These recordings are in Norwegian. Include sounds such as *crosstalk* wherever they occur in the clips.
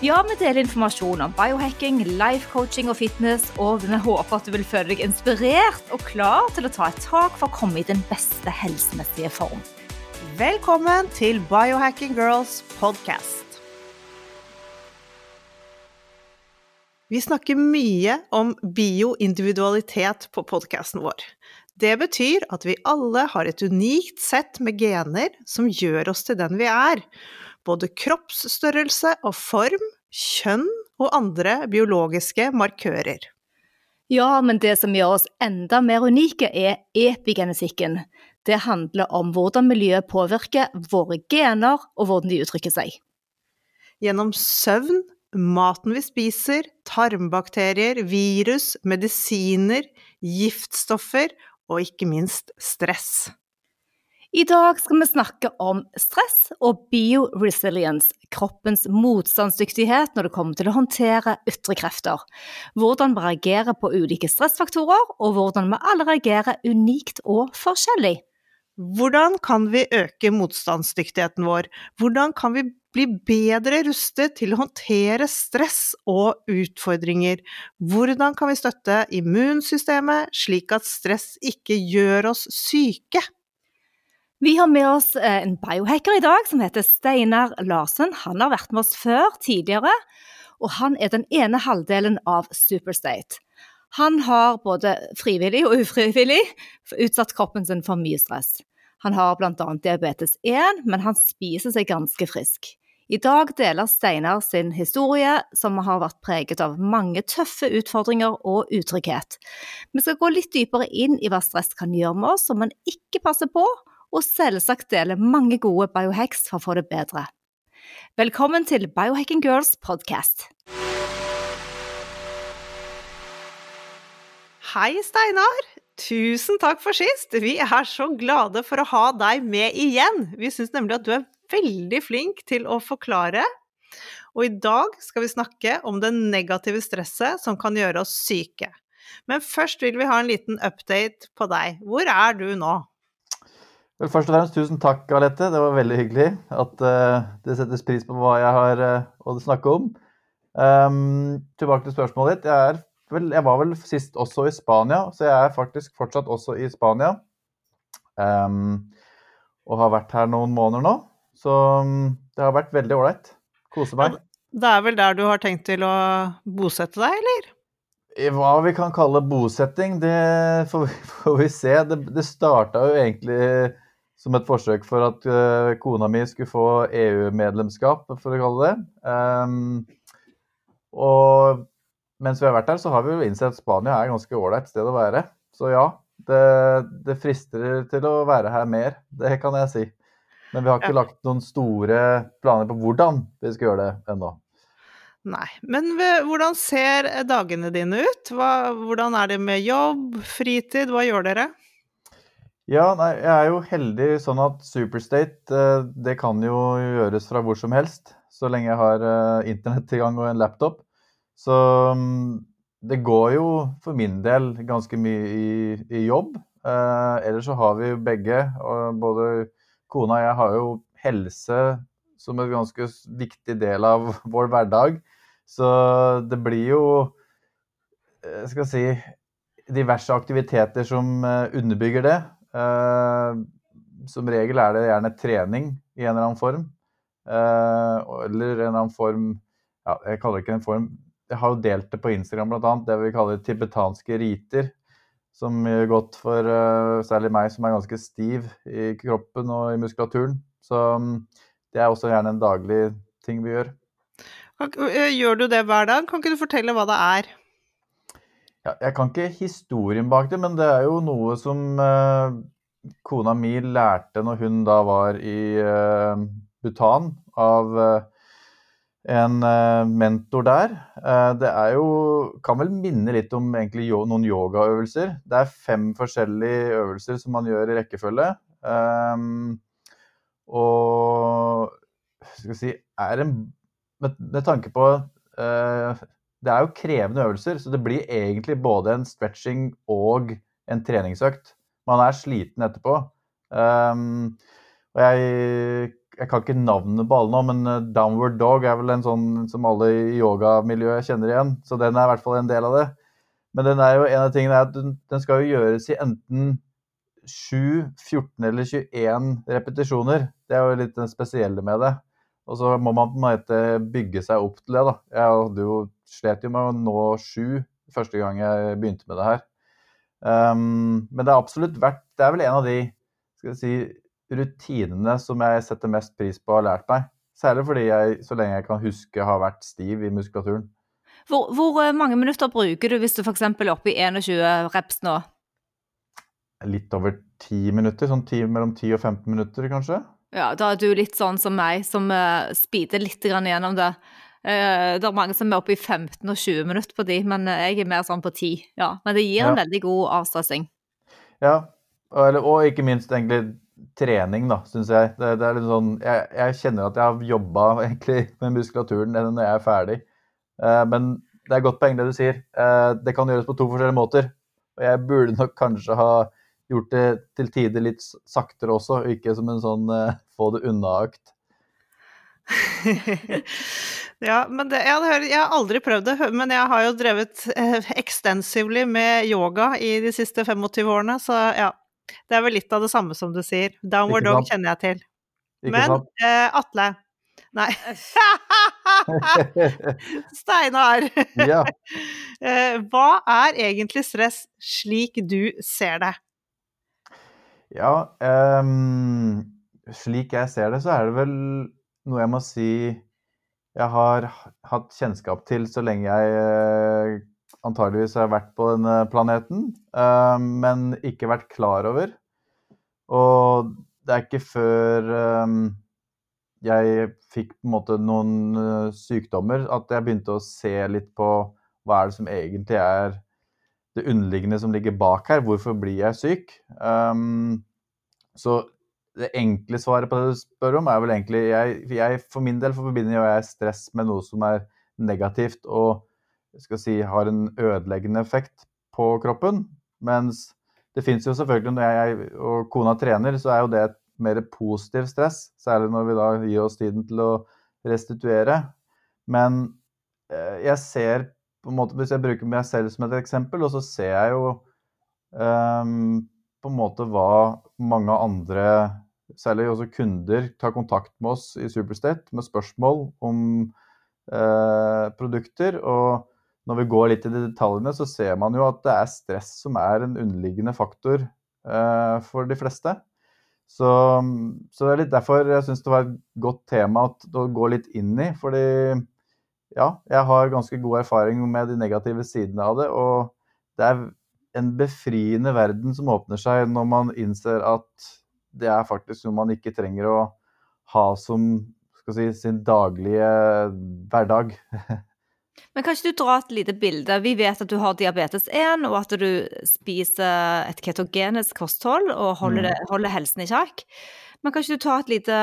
Ja, vi deler informasjon om biohacking, life coaching og fitness, og vi håper at du vil føle deg inspirert og klar til å ta et tak for å komme i den beste helsemessige form. Velkommen til Biohacking Girls podcast. Vi snakker mye om bioindividualitet på podkasten vår. Det betyr at vi alle har et unikt sett med gener som gjør oss til den vi er. Både kroppsstørrelse og form, kjønn og andre biologiske markører. Ja, men det som gjør oss enda mer unike, er epigenetikken. Det handler om hvordan miljøet påvirker våre gener, og hvordan de uttrykker seg. Gjennom søvn, maten vi spiser, tarmbakterier, virus, medisiner, giftstoffer og ikke minst stress. I dag skal vi snakke om stress og bioresilience, kroppens motstandsdyktighet når det kommer til å håndtere ytre krefter. Hvordan vi reagerer på ulike stressfaktorer, og hvordan vi alle reagerer unikt og forskjellig. Hvordan kan vi øke motstandsdyktigheten vår? Hvordan kan vi bli bedre rustet til å håndtere stress og utfordringer? Hvordan kan vi støtte immunsystemet slik at stress ikke gjør oss syke? Vi har med oss eh, en biohacker i dag som heter Steinar Larsen. Han har vært med oss før tidligere, og han er den ene halvdelen av Superstate. Han har både frivillig og ufrivillig utsatt kroppen sin for mye stress. Han har bl.a. diabetes 1, men han spiser seg ganske frisk. I dag deler Steinar sin historie, som har vært preget av mange tøffe utfordringer og utrygghet. Vi skal gå litt dypere inn i hva stress kan gjøre med oss om man ikke passer på, og selvsagt dele mange gode biohacks for å få det bedre. Velkommen til Biohacking Girls podcast. Hei, Steinar! Tusen takk for sist! Vi er så glade for å ha deg med igjen. Vi syns nemlig at du er veldig flink til å forklare. Og i dag skal vi snakke om det negative stresset som kan gjøre oss syke. Men først vil vi ha en liten update på deg. Hvor er du nå? Vel, først og fremst tusen takk, Alette. Det var veldig hyggelig at uh, det settes pris på hva jeg har uh, å snakke om. Um, tilbake til spørsmålet ditt. Jeg, vel, jeg, var vel sist også i Spania, så jeg er faktisk fortsatt også i Spania. Um, og har vært her noen måneder nå. Så um, det har vært veldig ålreit. Kose meg. Det er vel der du har tenkt til å bosette deg, eller? Hva vi kan kalle bosetting, det får vi, *laughs* får vi se. Det, det starta jo egentlig som et forsøk for at uh, kona mi skulle få EU-medlemskap, for å kalle det. Um, og mens vi har vært her, så har vi jo innsett at Spania er et ganske ålreit sted å være. Så ja, det, det, frister til å være her mer. Det kan jeg si. Men vi har ikke ja. lagt noen store planer på hvordan vi skal gjøre det ennå. Nei. Men hvordan ser dagene dine ut? Hva, hvordan er det med jobb, fritid, hva gjør dere? Ja, nei, jeg er jo heldig sånn at Superstate eh, det kan jo gjøres fra hvor som helst, så lenge jeg har eh, internettilgang og en laptop. Så mm, det går jo for min del ganske mye i, i jobb. Eh, ellers så har vi begge, og både kona og jeg har jo helse som en ganske viktig del av *laughs* vår hverdag. Så det blir jo skal si diverse aktiviteter som underbygger det. Uh, som regel er det gjerne trening i en eller annen form. Uh, eller en eller annen form ja, Jeg kaller det ikke en form. Jeg har jo delt det på Instagram bl.a. Det vi kaller tibetanske riter. Som gjør godt for uh, særlig meg som er ganske stiv i kroppen og i muskulaturen. Så um, det er også gjerne en daglig ting vi gjør. Gjør du det hver dag? Kan ikke du fortelle hva det er? Ja, jeg kan ikke historien bak det, men det er jo noe som eh, kona mi lærte når hun da var i eh, Bhutan av eh, en uh, mentor der. Uh, det er jo Kan vel minne litt om egentlig yo, noen yogaøvelser. Det er fem forskjellige øvelser som man gjør i rekkefølge. Um, og skal vi si er en Med, med tanke på uh, Det er jo krevende øvelser, så det blir egentlig både en stretching og en treningsøkt. Man er sliten etterpå. Um, og jeg jeg kan ikke navnet på alle nå, men eh, Downward Dog er vel en sånn som alle i yogamiljøet kjenner igjen. Så den er i hvert fall en del av det. Men den er jo, en av tingene er at den skal jo gjøres i enten 7, 14 eller 21 repetisjoner. Det er jo litt det spesielle med det. Og så må man på en måte bygge seg opp til det. da. Jeg hadde jo, slet jo med å nå sju første gang jeg begynte med det her. Um, men det er absolutt verdt Det er vel en av de skal si, rutinene som jeg setter mest pris på og har lært meg. Særlig fordi jeg, så lenge jeg kan huske, har vært stiv i muskulaturen. Hvor, hvor eh, mange minutter bruker du hvis du f.eks. er oppe i 21 reps nå? Litt over 10 minutter. Sånn 10, mellom 10 og 15 minutter, kanskje. Ja, da er du litt sånn som meg, som uh, speeder litt gjennom det. Uh, det er mange som er oppe i 15 og 20 minutter på de, men jeg er mer sånn på 10. Ja, men det gir en veldig god avstressing. Ja, og, og ikke minst egentlig trening, da, syns jeg. Det, det, er litt sånn, jeg, jeg kjenner at jeg har jobba med muskulaturen når jeg er ferdig. Uh, men det er godt poeng det du sier. Uh, det kan gjøres på to forskjellige måter. Og jeg burde nok kanskje ha gjort det til tider litt saktere også, ikke som en sånn uh, få det unna-økt. *laughs* ja, men det, jeg, jeg, har aldri prøvd det, men jeg har jo drevet eh, extensively med yoga i de siste 25 årene, så ja. Det er vel litt av det samme som du sier. Downward dog kjenner jeg til. Ikke Men eh, Atle Nei. *laughs* Steinar. Ja. *laughs* Eh, hva er egentlig stress slik du ser det? Ja, um, slik jeg ser det, så er det vel noe jeg må si jeg har hatt kjennskap til så lenge jeg eh, antageligvis har vært på denne planeten, uh, men ikke vært klar over. Og det er ikke før um, jeg fikk på en måte noen sykdommer at jeg begynte å se litt på hva er det som egentlig er det underliggende som ligger bak her. Hvorfor blir jeg syk? Så det enkle svaret på det du spør om, er vel egentlig jeg, jeg For min del forbinder jeg stress med noe som er negativt. og skal si, har en ødeleggende effekt på kroppen. Mens det fins jo selvfølgelig, når jeg og kona trener, så er jo det et mer positivt stress. Særlig når vi da gir oss tiden til å restituere. Men eh, jeg ser på en måte, Hvis jeg bruker meg selv som et eksempel, og så ser jeg jo um, på en måte hva mange andre, særlig også kunder, tar kontakt med oss i Superstate med spørsmål om eh, produkter. og når vi går litt i de detaljene, så ser man jo at det er stress som er en underliggende faktor eh, for de fleste. Så, så, det er litt derfor jeg syns det var et godt tema å gå litt inn i. Fordi ja, jeg har ganske god erfaring med de negative sidene av det. Og det er en befriende verden som åpner seg når man innser at det er faktisk noe man ikke trenger å ha som si, sin daglige hverdag. *laughs* Men kan ikke du dra et lite bilde? Vi vet at du har diabetes 1, og at du spiser et ketogenisk kosthold og holder, det, mm. holder helsen i sjakk. Men kan ikke du ta et lite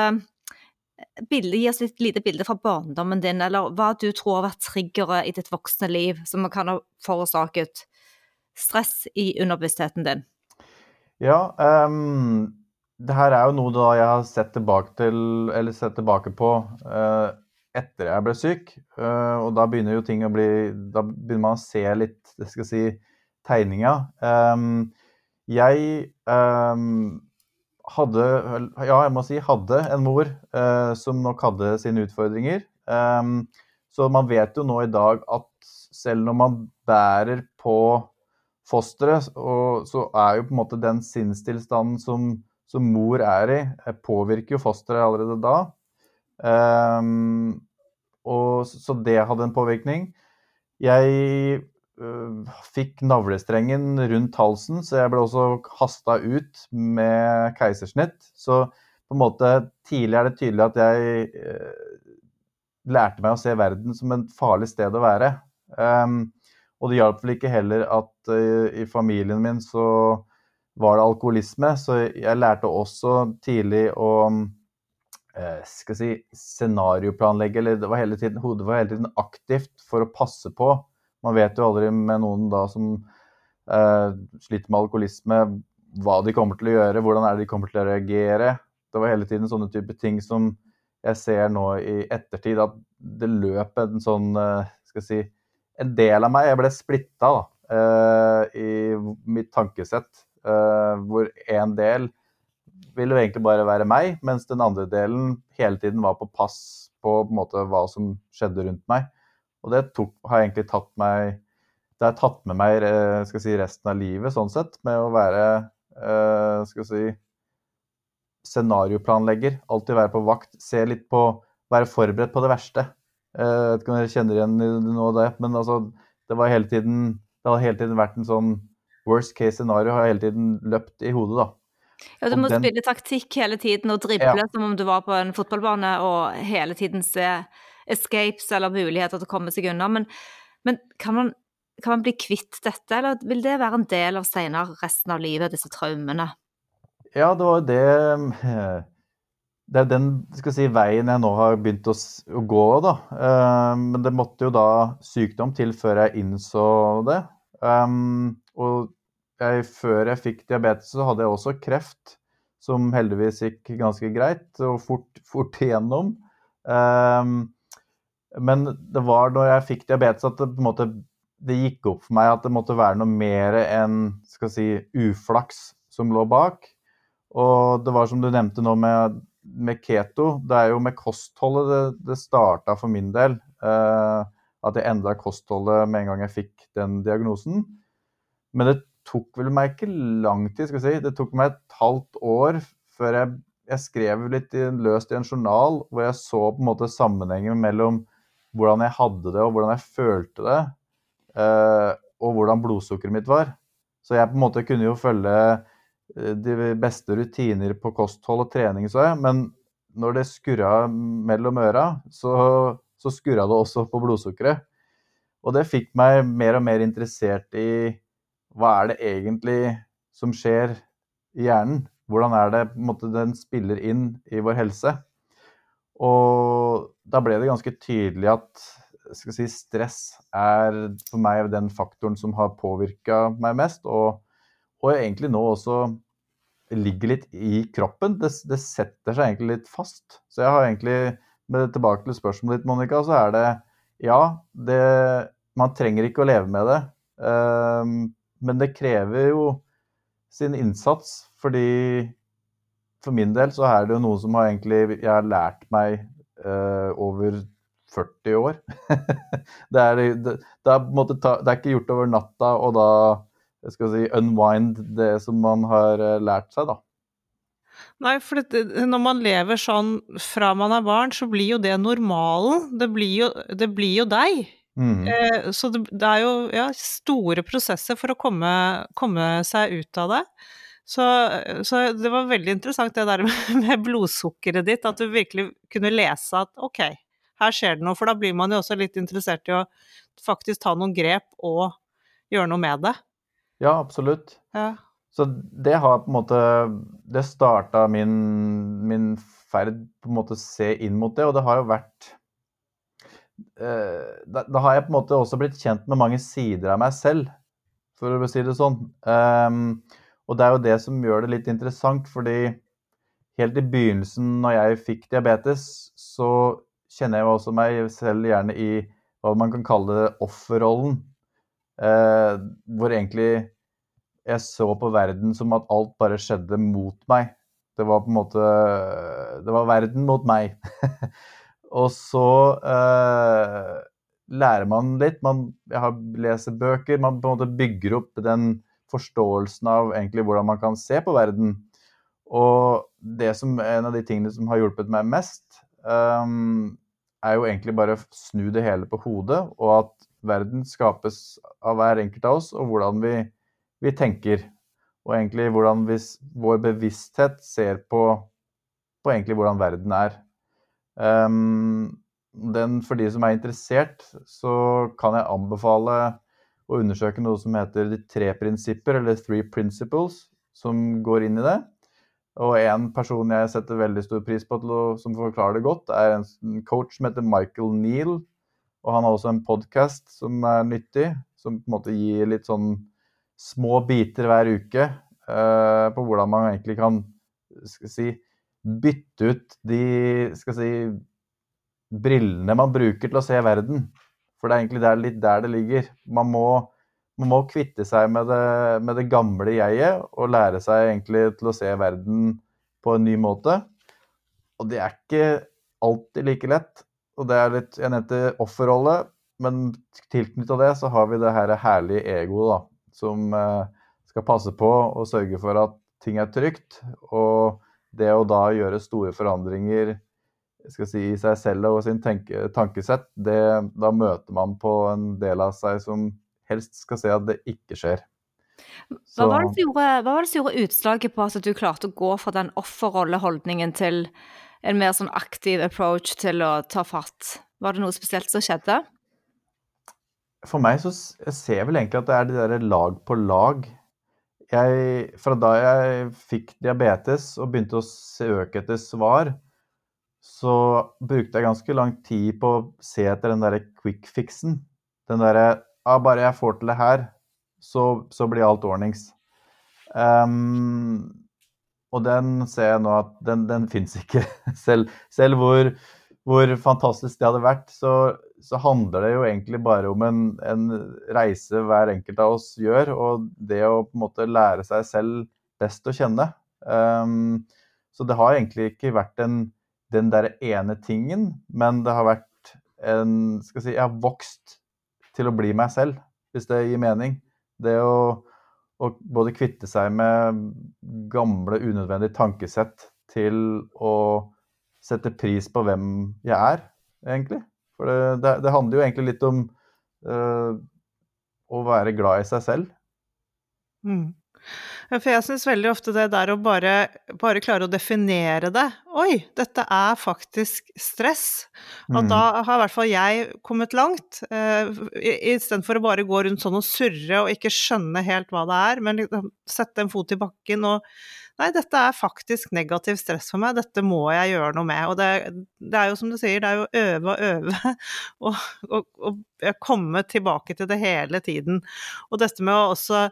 bilde, gi oss et lite bilde fra barndommen din, eller hva du tror har vært triggeret i ditt voksne liv som kan ha forårsaket stress i underbevisstheten din? Ja, um, det her er jo noe da jeg har sett tilbake, til, sett tilbake på. Uh, etter jeg ble syk. Eh, og da begynner jo ting å bli Da begynner man å se litt, jeg skal si, tegninga. Ehm, jeg hadde Ja, jeg må si hadde en mor eh, som nok hadde sine utfordringer. Så man vet jo nå i dag at selv når man bærer på fosteret, så er jo på en måte den sinnstilstanden som, som mor er i, eh, påvirker jo fosteret allerede da. Um, og, så det hadde en påvirkning. Jeg uh, fikk navlestrengen rundt halsen, så jeg ble også hasta ut med keisersnitt. Så på en måte tidlig er det tydelig at jeg uh, lærte meg å se verden som et farlig sted å være. Um, og det hjalp vel ikke heller at uh, i familien min så var det alkoholisme, så jeg lærte også tidlig å uh, skal si, scenarioplanlegge, eller det var hele tiden, hodet var hele tiden aktivt for å passe på. Man vet jo aldri med noen da som eh, sliter med alkoholisme, hva de kommer til å gjøre, hvordan er det de kommer til å reagere. Det var hele tiden sånne type ting som jeg ser nå i ettertid, at det løp en sånn skal jeg si, en del av meg Jeg ble splitta da, eh, i mitt tankesett. Uh, hvor en del ville egentlig bare være meg, mens den andre delen hele tiden var på pass på, på måte, hva som skjedde rundt meg. Og det tok, har egentlig tatt meg Det har tatt med meg skal si, resten av livet, sånn sett, med å være skal si, scenarioplanlegger. Alltid være på vakt. Se litt på Være forberedt på det verste. Eh, jeg vet ikke om dere kjenner igjen noe av det, men altså, det, var hele tiden, det hadde hele tiden vært en sånn worst case scenario har hele tiden løpt i hodet, da. Ja, du må den... spille taktikk hele tiden og drible ja. som om du var på en fotballbane og hele tiden se escapes eller muligheter til å komme seg unna. Men, men kan, man, kan, man, bli kvitt dette, eller vil det være en del av senere resten av livet, disse traumene? Ja, det var det eh, det er den skal si, veien jeg nå har begynt å, å gå. Da. Uh, men det måtte jo da sykdom til før jeg innså det. Um, og jeg, før jeg fikk diabetes, så hadde jeg også kreft, som heldigvis gikk ganske greit og fort, fort igjennom. Um, men det var når jeg fikk diabetes at det, måte, det gikk opp for meg at det måtte være noe mer enn skal si, uflaks som lå bak. Og det var som du nevnte nå med med keto, det er jo med kostholdet det, det starta for min del. Uh, at jeg endra kostholdet med en gang jeg fikk den diagnosen. Men det tok vel meg ikke lang tid, skal vi si. Det tok meg et halvt år før jeg, jeg skrev litt i, løst i en journal hvor jeg så på en måte sammenhengen mellom hvordan jeg hadde det og hvordan jeg følte det, eh, og hvordan blodsukkeret mitt var. Så jeg på en måte kunne jo følge Eh, de beste rutiner på kosthold og trening, så jeg. Men når det skurra mellom øra, så, så skurra det også på blodsukkeret. Og det fikk meg mer og mer interessert i hva er det egentlig som skjer i hjernen? Hvordan er det måte, den spiller inn i vår helse? Og da ble det ganske tydelig at si, stress er for meg den faktoren som har påvirka meg mest. Og og egentlig nå også ligger litt i kroppen. Det, det, setter seg egentlig litt fast. Så jeg har egentlig, med tilbake til spørsmålet ditt, Monica, så er det ja, det, man trenger ikke å leve med det. Um, men det krever jo sin innsats, fordi for min del så er det jo noe som har egentlig jeg har lært meg uh, over 40 år. *laughs* det, er, det, det, er, det, er, ikke gjort over natta, og da jeg skal si, unwind det som man har eh, lært seg, da. Nei, for det, når man lever sånn fra man er barn, så blir jo det normalen. Det blir jo, det blir jo deg. Mm. Eh, så det, det, er jo ja, store prosesser for å komme, komme seg ut av det. Så, så, det var veldig interessant det der *laughs* med blodsukkeret ditt, at du virkelig kunne lese at ok, her skjer det noe. For da blir man jo også litt interessert i å faktisk ta noen grep og gjøre noe med det. Ja, absolutt. Ja. Så det har på en måte Det starta min, min ferd på en måte se inn mot det, og det har jo vært da, da, har jeg på en måte også blitt kjent med mange sider av meg selv, for å si det sånn. Um, og det er jo det som gjør det litt interessant, fordi helt i begynnelsen når jeg fikk diabetes, så kjenner jeg også meg selv gjerne i hva man kan kalle offerrollen. Eh, hvor egentlig jeg så på verden som at alt bare skjedde mot meg. Det var på en måte Det var verden mot meg. *laughs* og så eh, lærer man litt. Man leser bøker. Man på en måte bygger opp den forståelsen av egentlig hvordan man kan se på verden. Og det som en av de tingene som har hjulpet meg mest, um, er jo egentlig bare å snu det hele på hodet, og at verden skapes av hver enkelt av oss, og hvordan vi, vi tenker. Og egentlig hvordan vi, vår bevissthet ser på, på, egentlig hvordan verden er. Um, den, for de som er interessert, så kan jeg anbefale å undersøke noe som heter de tre prinsipper, eller three principles, som går inn i det. Og en person jeg setter veldig stor pris på som forklarer det godt, er en coach som heter Michael Neal. Og han har også en podkast som er nyttig, som på en måte gir litt sånn små biter hver uke uh, på hvordan man egentlig kan si, bytte ut de skal si, brillene man bruker til å se verden. For det er egentlig der, litt der det ligger. Man må, man må kvitte seg med det, med det, gamle jeget og lære seg egentlig til å se verden på en ny måte. Og det er ikke alltid like lett. Og det er litt Jeg nevnte offerrolle, men tilknytta det så har vi det her herlige egoet, da. Som eh, skal passe på og sørge for at ting er trygt. Og det å da gjøre store forandringer skal si, i seg selv og sin tenke, tankesett, det, da møter man på en del av seg som helst skal se at det ikke skjer. Hva var, gjorde, det som gjorde, utslaget på at du klarte å gå fra den offerrolleholdningen til en mer sånn aktiv approach til å ta fatt? Var det noe spesielt som skjedde? For meg så jeg ser vel egentlig at det er de der lag på lag. Jeg, fra da jeg fikk diabetes og begynte å søke etter svar, så brukte jeg ganske lang tid på å se etter den derre quick fixen. Den derre ah, Bare jeg får til det her, så, så blir alt ordnings. Um, og den ser jeg nå at den, den fins ikke. *laughs* Selv, selv hvor, hvor, fantastisk det hadde vært, så, så, handler det jo egentlig bare om en, en, reise hver enkelt av oss gjør, og det å på en måte lære seg selv best å kjenne. Um, så det har egentlig ikke vært en den der ene tingen, men det har vært en Skal si Jeg har vokst til å bli meg selv, hvis det gir mening. Det å, å både kvitte seg med gamle, unødvendige tankesett til å sette pris på hvem jeg er, egentlig. For det, det, det handler jo egentlig litt om uh, å være glad i seg selv. Mm. For jeg syns veldig ofte det der å bare, bare, klare å definere det Oi, dette er faktisk stress. Og mm. da har i hvert fall jeg kommet langt. Uh, Istedenfor å bare gå rundt sånn og surre og ikke skjønne helt hva det er, men liksom sette en fot i bakken og Nei, dette er faktisk negativ stress for meg, dette må jeg gjøre noe med. Og det, det er jo som du sier, det er jo å øve og øve *laughs* og, og, og komme tilbake til det hele tiden. Og dette med å også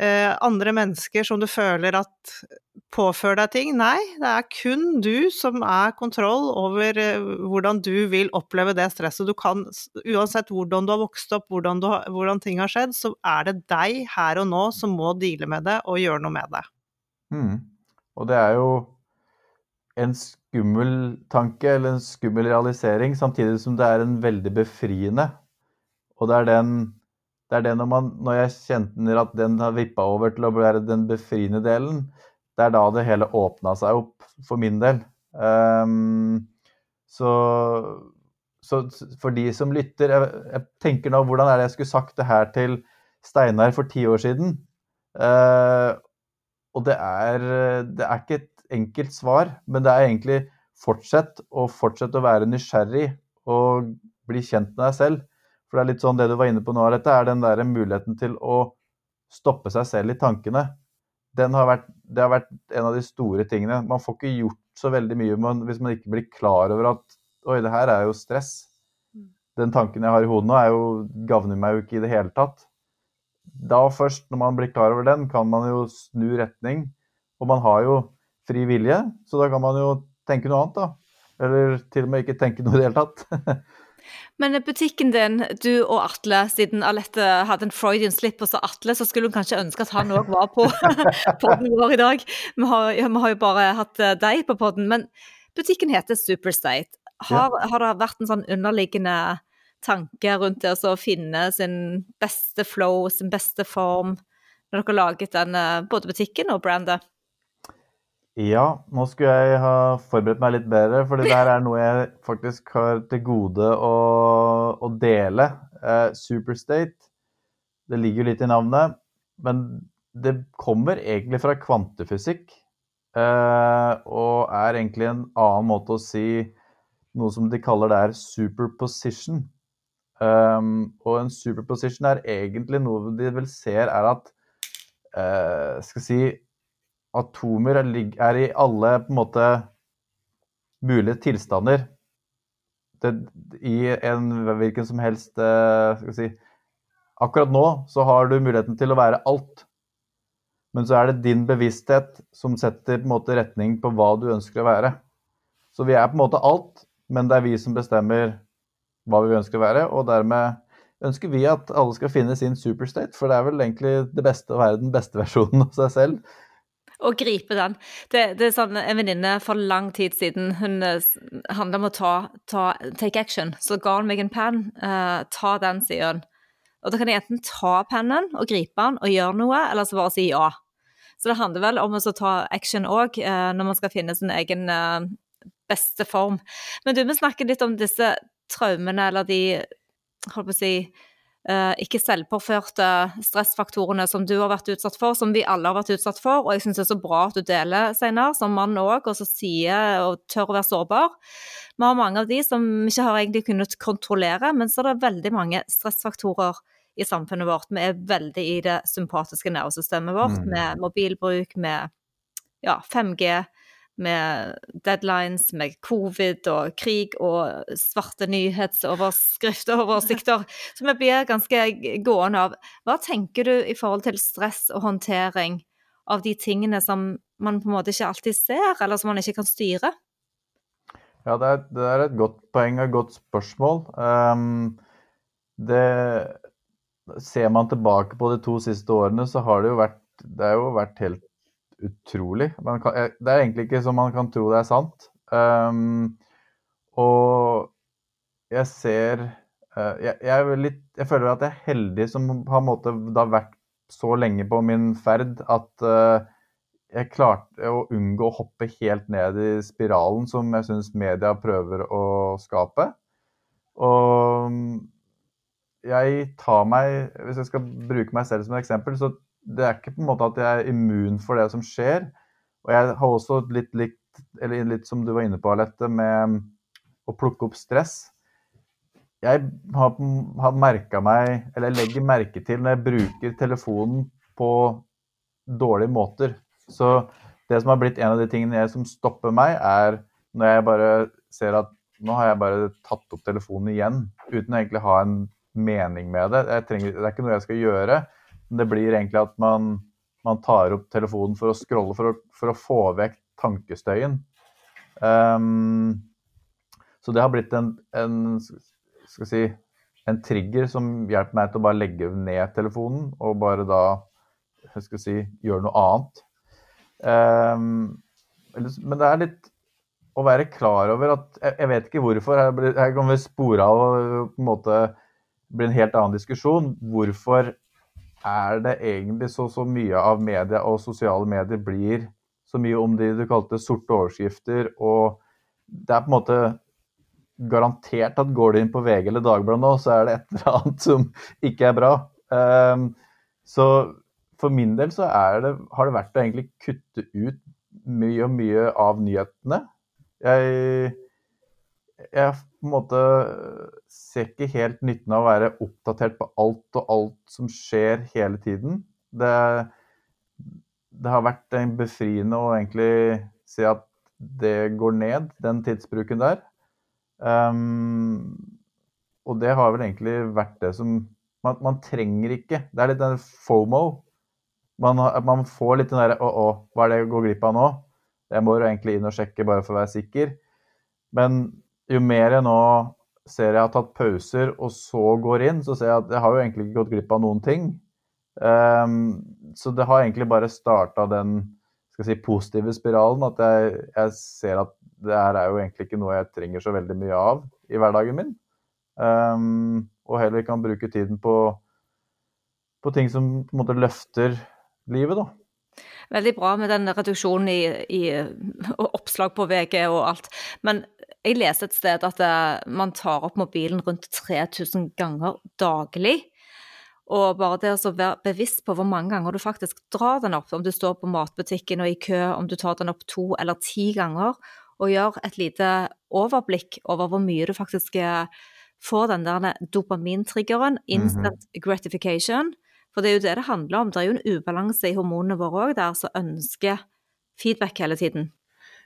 eh, andre mennesker som du føler at påfører deg ting. Nei, det er kun du som er kontroll over eh, hvordan du vil oppleve det stresset. Du kan, uansett hvordan du har vokst opp, hvordan, du, hvordan, ting har skjedd, så er det deg her og nå som må deale med det og gjøre noe med det. Mm. Og det er jo en skummel tanke, eller en skummel realisering, samtidig som det er en veldig befriende. Og det er den det er det når, man, når jeg kjenner at den har vippa over til å være den befriende delen, det er da det hele åpna seg opp for min del. Um, så, så, for de som lytter jeg, jeg, tenker nå hvordan er det jeg skulle sagt det her til Steinar for ti år siden? Uh, og det er, det er ikke et enkelt svar, men det er egentlig fortsett å fortsette å være nysgjerrig og bli kjent med deg selv. For det er litt sånn det du var inne på nå, dette er den der muligheten til å stoppe seg selv i tankene. Har vært, det har vært en av de store tingene. Man får ikke gjort så veldig mye man, hvis man ikke blir klar over at Oi, det her er jo stress. Mm. Den tanken jeg har i hodet nå, er jo, gagner meg jo ikke i det hele tatt. Da først, når man blir klar over den, kan man jo snu retning. Og man har jo fri vilje, så da kan man jo tenke noe annet, da. Eller til og med ikke tenke noe i det hele tatt. *laughs* Men butikken din, du og Atle, siden Alette hadde en Freudian slip hos Atle, så skulle hun kanskje ønske at han òg var på *laughs* podden vår i dag. Vi har, vi har, jo bare hatt eh, deg på podden. Men butikken heter Superstate. Har, har det vært en sånn underliggende tanke rundt det å finne sin beste flow, sin beste form, når dere har laget den, både butikken og brandet? Ja, nå skulle jeg ha forberedt meg litt bedre, for det der er noe jeg faktisk har til gode å, å dele. Eh, Superstate, det ligger jo litt i navnet, men det kommer egentlig fra kvantefysikk. Eh, og er egentlig en annen måte å si noe som de kaller det er superposition. Um, og en superposition er egentlig noe de vel ser er at uh, skal si atomer er, er, i alle på en måte mulige tilstander. Det, I en hvilken som helst uh, skal si Akkurat nå så har du muligheten til å være alt. Men så er det din bevissthet som setter på en måte retning på hva du ønsker å være. Så vi er på en måte alt, men det er vi som bestemmer hva vi ønsker å være. Og dermed ønsker vi at alle skal finne sin superstate, for det er vel egentlig det beste å være den beste versjonen av seg selv. Og gripe den. Det, det er sånn En venninne for lang tid siden hun eh, handla om å ta, ta, take action. Så ga hun meg en penn. Uh, ta den, sier hun. Og da kan jeg enten ta pennen og gripe den og gjøre noe, eller så bare si ja. Så det handler vel om å ta action òg, uh, når man skal finne sin egen uh, beste form. Men du, vi snakker litt om disse traumene, eller de holdt på å si Uh, ikke selvpåførte stressfaktorene som du har vært utsatt for, som vi alle har vært utsatt for. Og jeg syns det er så bra at du deler, Steinar, som mann òg, og så sier og tør å være sårbar. Vi har mange av de som vi ikke har egentlig kunnet kontrollere, men så er det veldig mange stressfaktorer i samfunnet vårt. Vi er veldig i det sympatiske nervesystemet vårt, mm. med mobilbruk, med ja, 5G, med deadlines, med covid og krig og svarte nyhetsoverskrifter og *laughs* oversikter. Så vi blir ganske gående av. Hva tenker du i forhold til stress og håndtering av de tingene som man på en måte ikke alltid ser, eller som man ikke kan styre? Ja, det er, det er et godt poeng og et godt spørsmål. Um, det, ser man tilbake på de to siste årene, så har det jo vært, det jo vært helt utrolig. Kan, det er egentlig ikke som man kan tro det er sant. Um, og jeg ser uh, jeg, jeg, litt, jeg, føler at jeg er heldig som har måte, da vært så lenge på min ferd at uh, jeg klarte å unngå å hoppe helt ned i spiralen som jeg syns media prøver å skape. Og jeg tar meg Hvis jeg skal bruke meg selv som et eksempel, så det er ikke på en måte at jeg er immun for det som skjer. Og jeg har også litt likt, eller litt som du var inne på, Alette, med å plukke opp stress. Jeg har, har merka meg, eller legger merke til når jeg bruker telefonen på dårlige måter. Så det som har blitt en av de tingene jeg, som stopper meg, er når jeg bare ser at nå har jeg bare tatt opp telefonen igjen, uten å egentlig ha en mening med det. Trenger, det er ikke noe jeg skal gjøre. Det blir egentlig at man, man tar opp telefonen for å scrolle, for å, for å få vekk tankestøyen. Um, så det har blitt en, en, skal si, en trigger som hjelper meg til å bare legge ned telefonen og bare da skal si, gjøre noe annet. Um, men det er litt å være klar over at Jeg, jeg vet ikke hvorfor. Her, her kan vi spore av og på en måte bli en helt annen diskusjon. Hvorfor er det egentlig så, så mye av media og sosiale medier blir så mye om de du kalte sorte overskrifter, og det er på en måte garantert at går du inn på VG eller Dagbladet nå, så er det et eller annet som ikke er bra. Um, så for min del så det, har det vært å egentlig kutte ut mye og mye av nyhetene. Jeg, jeg på en måte ser ikke helt nytten av å være oppdatert på alt og alt som skjer hele tiden. Det, det har vært en befriende å egentlig se at det går ned, den tidsbruken der. Um, og det har vel egentlig vært det som man, man, trenger ikke Det er litt den FOMO. Man, man får litt den derre Å, å, hva er det jeg går glipp av nå? Jeg må jo egentlig inn og sjekke bare for å være sikker. Men jo mer jeg nå ser jeg har tatt pauser og så går inn, så ser jeg at jeg har jo egentlig ikke gått glipp av noen ting. Um, så det har egentlig bare starta den skal si, positive spiralen. At jeg, jeg, ser at det her er jo egentlig ikke noe jeg trenger så veldig mye av i hverdagen min. Um, og heller kan bruke tiden på, på ting som på en måte løfter livet, da. Veldig bra med den reduksjonen i, i oppslag på VG og alt. Men jeg leser et sted at eh, man tar opp mobilen rundt 3000 ganger daglig. Og bare det å være bevisst på hvor mange ganger du faktisk drar den opp, om du står på matbutikken og i kø, om du tar den opp to eller ti ganger, og gjør et lite overblikk over hvor mye du faktisk eh, får den der dopamintriggeren, instant gratification. For det er jo det det handler om. Det er jo en ubalanse i hormonene våre òg der som ønsker feedback hele tiden.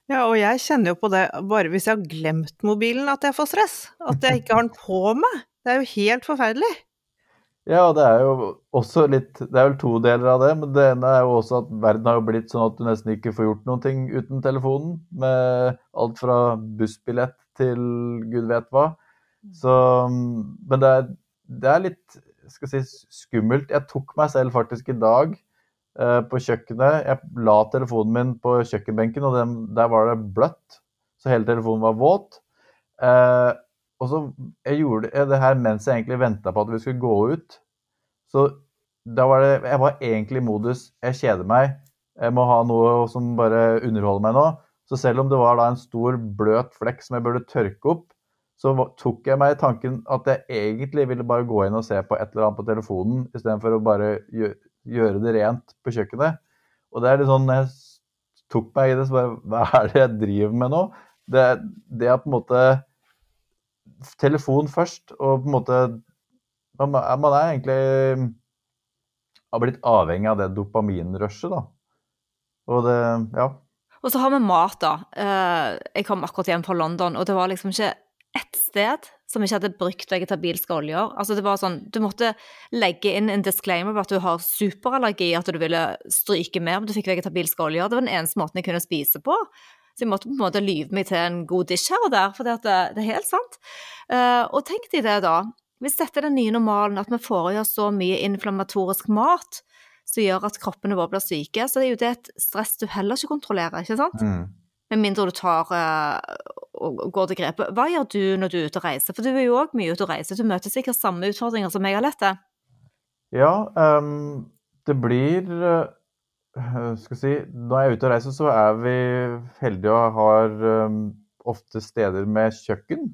Ja, og jeg kjenner jo på det bare hvis jeg har glemt mobilen at jeg får stress. At jeg ikke har den på meg. Det er jo helt forferdelig. Ja, det er jo også litt Det er vel to deler av det. Men det ene er jo også at verden har jo blitt sånn at du nesten ikke får gjort noen ting uten telefonen. Med alt fra bussbillett til gud vet hva. Så Men det er, det er litt skal si, skummelt. Jeg tok meg selv faktisk i dag på kjøkkenet. Jeg la telefonen min på kjøkkenbenken, og den, der var det bløtt. Så hele telefonen var våt. Eh, og så jeg gjorde jeg det her mens jeg egentlig venta på at vi skulle gå ut. Så da var det Jeg var egentlig i modus Jeg kjeder meg. Jeg må ha noe som bare underholder meg nå. Så selv om det var da en stor, bløt flekk som jeg burde tørke opp, så tok jeg meg i tanken at jeg egentlig ville bare gå inn og se på et eller annet på telefonen, istedenfor å bare gjøre det rent på kjøkkenet. Og det er litt sånn jeg tok meg i det, så bare Hva er det jeg driver med nå? Det, det er på en måte telefon først, og på en måte Man er egentlig har blitt avhengig av det dopaminrushet, da. Og det Ja. Og så har vi mat, da. Eh, jeg kom akkurat hjem fra London, og det var liksom ikke ett sted som ikke hadde brukt vegetabilske oljer. Altså det var sånn, Du måtte legge inn en disclaimer på at du har superallergi, at du ville stryke mer om du fikk vegetabilske oljer. Det var den eneste måten jeg kunne spise på. Så jeg måtte på en måte lyve meg til en god dish her og der, for det, det, er helt sant. Uh, og tenk deg det, da. Hvis dette er den nye normalen, at vi får i oss så mye inflammatorisk mat som gjør at kroppene våre blir syke, så det er jo det et stress du heller ikke kontrollerer, ikke sant? Mm. Med mindre du tar uh, og går til grepet. Hva gjør du når du er ute og reiser? For du er jo òg mye ute og reiser. Du møter sikkert samme utfordringer som jeg har lett til. Ja, um, det blir uh, skal si, Når jeg er ute og reiser, så er vi heldige og har um, ofte steder med kjøkken.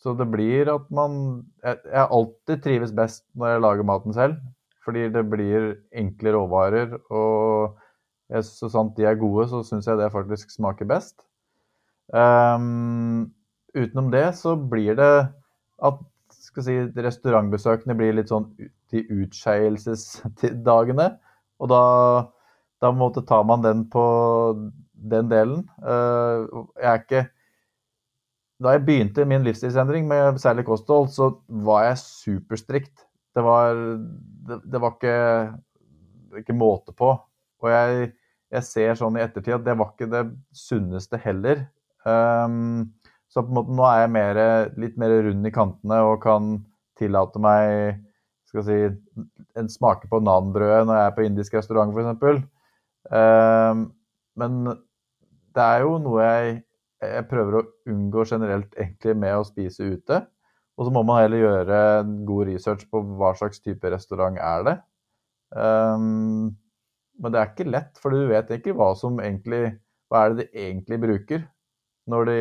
Så det blir at man Jeg, jeg alltid trives best når jeg lager maten selv. Fordi det blir enkle råvarer, og så sant de er gode, så syns jeg det faktisk smaker best. Um, utenom det så blir det at skal si, restaurantbesøkene blir litt sånn de utskeielsesdagene. Og da da måtte tar man den på den delen. Uh, jeg er ikke Da jeg begynte min livsstilsendring med særlig kosthold, så var jeg superstrikt. Det var, det, det var ikke, ikke, måte på. Og jeg, jeg, ser sånn i ettertid at det var ikke det sunneste heller. Um, så på en måte nå er jeg mer, litt mer rund i kantene og kan tillate meg skal si, en smake på nanbrødet når jeg er på indisk restaurant f.eks. Um, men det er jo noe jeg, jeg prøver å unngå generelt egentlig med å spise ute. Og så må man heller gjøre god research på hva slags type restaurant er det. Um, men det er ikke lett, for du vet ikke hva som egentlig Hva er det de egentlig bruker når de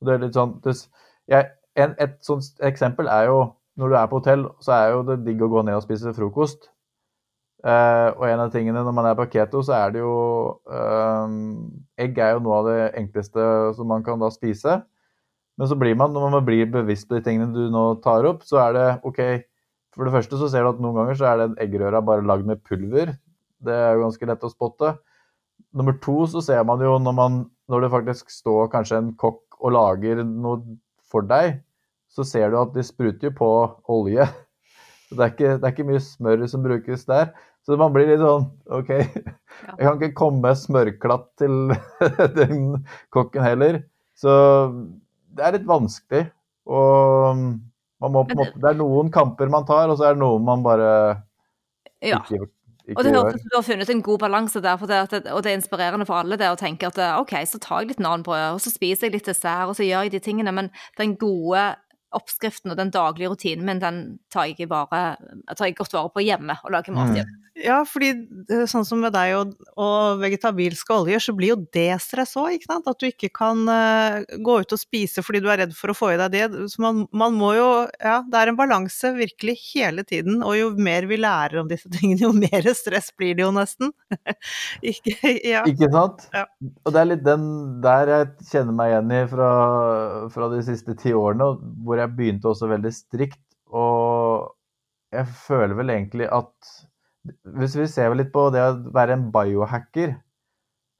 Det er litt sånn jeg, en, Et sånt eksempel er jo når du er på hotell, så er jo det digg å gå ned og spise frokost. Eh, og en av tingene når man er på keto, så er det jo eh, Egg er jo noe av det enkleste som man kan da spise. Men så blir man, når man blir bevisst på de tingene du nå tar opp, så er det OK For det første så ser du at noen ganger så er den eggerøra bare lagd med pulver. Det er jo ganske lett å spotte. Nummer to så ser man jo når, man, når det faktisk står kanskje en kokk og lager noe for deg, så ser du at de spruter jo på olje. *laughs* Så det er, ikke, det er ikke mye smør som brukes der. Så man blir litt sånn OK, *laughs* jeg kan ikke komme smørklatt til *laughs* den kokken heller. Så det er litt vanskelig. Og måte, det er noen kamper man tar, og så er det noen man bare ikke ikke, ikke og det høres ut som du har funnet en god balanse der, det, og det er inspirerende for alle det å tenke at OK, så tar jeg litt nanbrød, og så spiser jeg litt dessert, og så gjør jeg de tingene, men den gode oppskriften og den daglige rutinen min, den tar jeg, bare, tar jeg godt vare på hjemme og lager mat hjemme. Mm. Ja, fordi eh, sånn som med deg og, og vegetabilske oljer, så blir jo det stress òg, ikke sant. At du ikke kan uh, gå ut og spise fordi du er redd for å få i deg det. Så man, man, må jo Ja, det er en balanse virkelig hele tiden. Og jo mer vi lærer om disse *laughs* tingene, jo mer stress blir det jo nesten. *laughs* ikke, ja. ikke sant? Ja. Og det er litt den der jeg kjenner meg igjen i fra, fra de siste ti årene, hvor jeg begynte også veldig strikt. Og jeg føler vel egentlig at hvis vi ser litt på det å være en biohacker,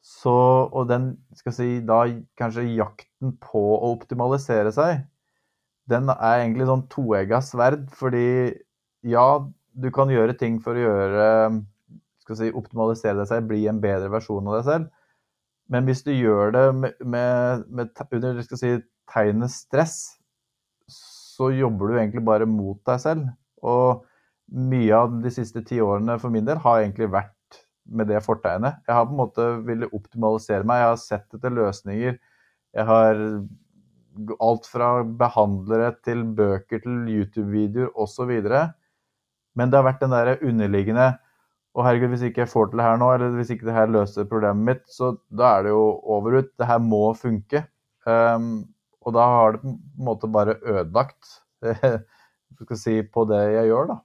så, og den skal si, da kanskje jakten på å optimalisere seg, den er egentlig sånn toegga sverd. Fordi ja, du kan gjøre ting for å gjøre skal si, optimalisere deg selv, bli en bedre versjon av deg selv. Men hvis du gjør det med, med, med under si, tegnet stress, så jobber du egentlig bare mot deg selv. Og mye av de siste ti årene for min del har egentlig vært med det fortegnet. Jeg har på en måte villet optimalisere meg. Jeg har sett etter løsninger. Jeg har alt fra behandlere til bøker til YouTube-videoer osv. Men det har vært den der underliggende og herregud, hvis ikke jeg får til det her nå, eller hvis ikke det her løser problemet mitt, så da er det jo over ut. Det her må funke. Um, og da har det på en måte bare ødelagt skal si, på det jeg gjør, da.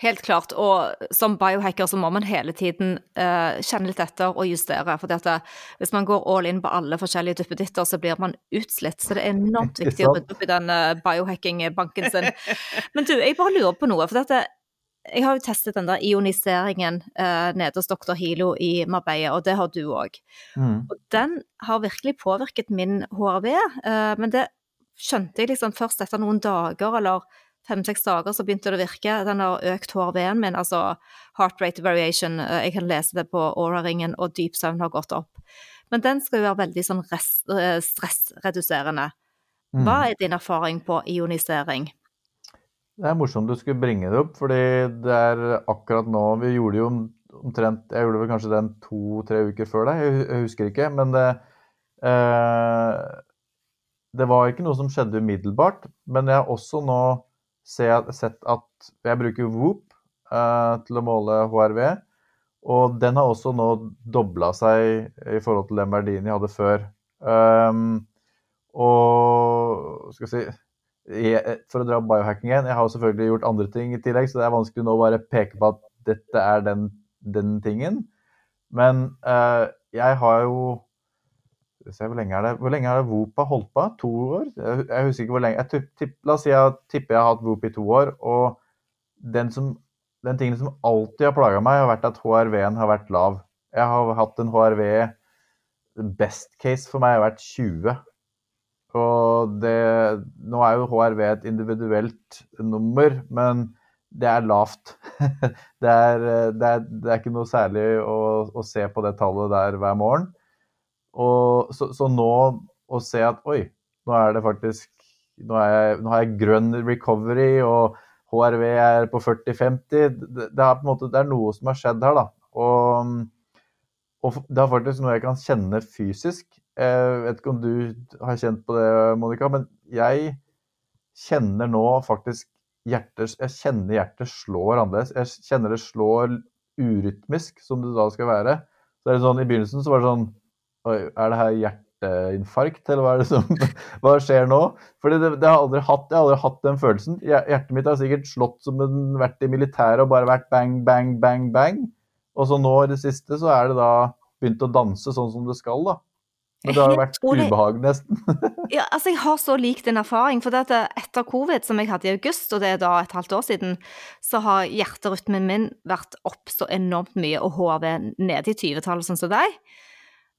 Helt klart. Og som biohacker så må man hele tiden uh, kjenne litt etter og justere. For at eh, hvis man går all in på alle forskjellige duppeditter, så blir man utslitt. Så det er enormt *laughs* viktig å rydde opp i den biohacking-banken sin. Men du, jeg bare lurer på noe. for dette jeg har jo testet den der ioniseringen eh, nede hos doktor Hilo i Marbella, og det har du òg. Mm. Og den har virkelig påvirket min HRV, eh, men det skjønte jeg liksom først etter noen dager eller fem-seks dager så begynte det å virke. Den har økt HRV-en min, altså heart rate variation. Eh, jeg kan lese det på Aura-ringen, og dyp søvn har gått opp. Men den skal jo være veldig sånn eh, stressreduserende. Hva mm. er din erfaring på ionisering? Det er morsomt du skulle bringe det opp, fordi det er akkurat nå Vi gjorde jo omtrent Jeg gjorde vel kanskje den to-tre uker før deg, jeg husker ikke. Men det, eh, det var ikke noe som skjedde umiddelbart. Men jeg har også nå sett at jeg bruker Whoop eh, til å måle HRV. Og den har også nå dobla seg i forhold til den verdien jeg hadde før. Um, og skal jeg si For å dra biohacking igjen, jeg har selvfølgelig gjort andre ting i tillegg, så det er vanskelig nå å bare peke på at dette er den, den tingen. Men uh, jeg har jo hvor lenge er det Hvor lenge har Vopa holdt på? To år? Jeg husker ikke hvor lenge. Jeg tipp, la oss si jeg tipper jeg har hatt Vop i to år. Og den, som, den tingen som alltid har plaga meg, har vært at HRV-en har vært lav. Jeg har hatt en HRV Best case for meg har vært 20. Og det Nå er jo HRV et individuelt nummer, men det er lavt. *laughs* det, er, det, er, det, er, ikke noe særlig å, å se på det tallet der hver morgen. Og, så, så, nå å se at oi, nå er det faktisk Nå, jeg, nå har jeg grønn recovery, og HRV er på 40-50. Det, det, er på en måte, det er noe som har skjedd her, da. Og, og det er faktisk noe jeg kan kjenne fysisk. Jeg vet ikke om du har kjent på det, Monica, men jeg kjenner nå faktisk hjertet Jeg kjenner hjertet slår annerledes. Jeg kjenner det slår urytmisk, som det da skal være. Så det er sånn, I begynnelsen så var det sånn Oi, er det her hjerteinfarkt, eller hva er det som *laughs* Hva skjer nå? Fordi det, det har aldri hatt, jeg har aldri hatt den følelsen. Hjertet mitt har sikkert slått som en vært i militæret og bare vært bang, bang, bang, bang. Og så nå i det siste så er det da begynt å danse sånn som det skal, da. Men det har jo vært ubehag, nesten. *laughs* ja, altså Jeg har så lik din erfaring. For dette, etter covid, som jeg hadde i august, og det er da et halvt år siden, så har hjerterytmen min vært opp så enormt mye, og HV nede i 20-tallet, sånn som deg.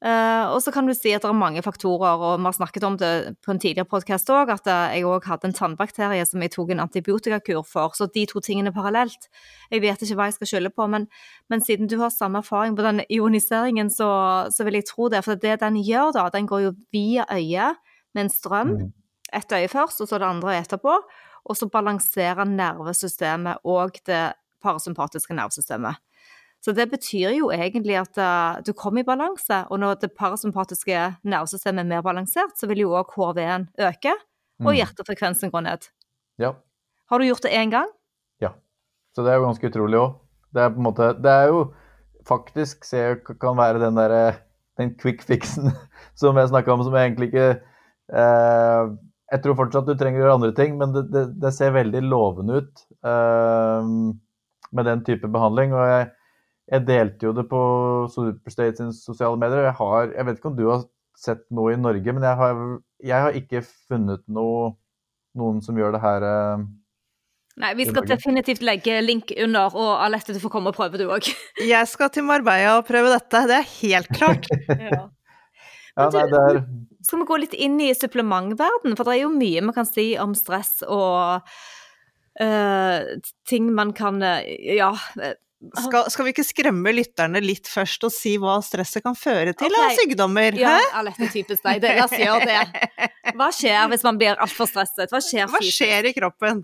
Uh, og så kan du si at det er mange faktorer, og vi har snakket om det på en tidligere podkast òg, at eh, jeg òg hadde en tannbakterie som jeg tok en antibiotikakur for, så de to tingene parallelt. Jeg vet ikke hva jeg skal skylde på, men, men siden du har samme erfaring på den ioniseringen, så, så, vil jeg tro det. For det den gjør, da, den går jo via øyet med en strøm. Mm. Ett øye først, og så det andre etterpå. Og så balanserer nervesystemet og det parasympatiske nervesystemet. Så det betyr jo egentlig at uh, du kommer i balanse, og når det parasympatiske nervesystemet er mer balansert, så vil jo òg HV-en øke, og mm. hjertefrekvensen går ned. Ja. Har du gjort det én gang? Ja. Så det er jo ganske utrolig òg. Det er på en måte Det er jo faktisk ser kan være den derre den quick fixen *laughs* som jeg snakka om, som jeg egentlig ikke eh, Jeg tror fortsatt du trenger å gjøre andre ting, men det, det, det ser veldig lovende ut eh, med den type behandling. og jeg, jeg delte jo det på Superstate sine sosiale medier. Jeg, har, jeg vet ikke om du har sett noe i Norge, men jeg har, jeg har ikke funnet noe, noen som gjør det her. Eh, Nei, vi skal definitivt legge link under, og Alette, du får komme og prøve du òg. *laughs* Jeg skal til Marbella og prøve dette, det er helt klart. *laughs* ja. Ja, nei, det er Skal vi gå litt inn i supplementverden? For det er jo mye vi kan si om stress og uh, ting man kan øh, Ja. Skal, skal vi ikke skremme lytterne litt først og si hva stresset kan føre til Ok. av sykdommer? Ja? Alette, typisk deg. La oss gjøre det. Hva skjer hvis man blir altfor stresset? Hva skjer Hva skjer i kroppen?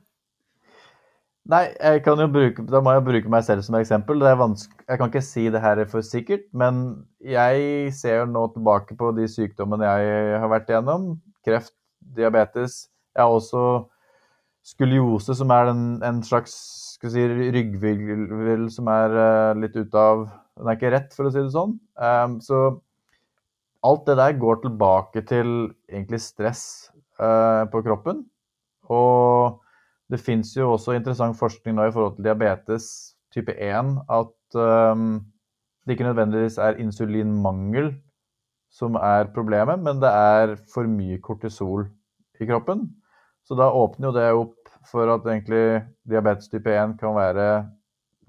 Nei, jeg kan jo bruke, da må jeg bruke meg selv som eksempel. Det er jeg kan ikke si det her for sikkert, men jeg ser jo nå tilbake på de sykdommene jeg har vært igjennom. Kreft, diabetes. Jeg har også skoliose, som er en, en slags skal si, ryggvirvel som er eh, litt ute av Den er ikke rett, for å si det sånn. Um, så alt det der går tilbake til egentlig stress eh, på kroppen. Og det fins jo også interessant forskning nå i forhold til diabetes type 1 at um, det ikke nødvendigvis er insulinmangel som er problemet, men det er for mye kortisol i kroppen. Så da åpner jo det opp for at egentlig diabetes type 1 kan være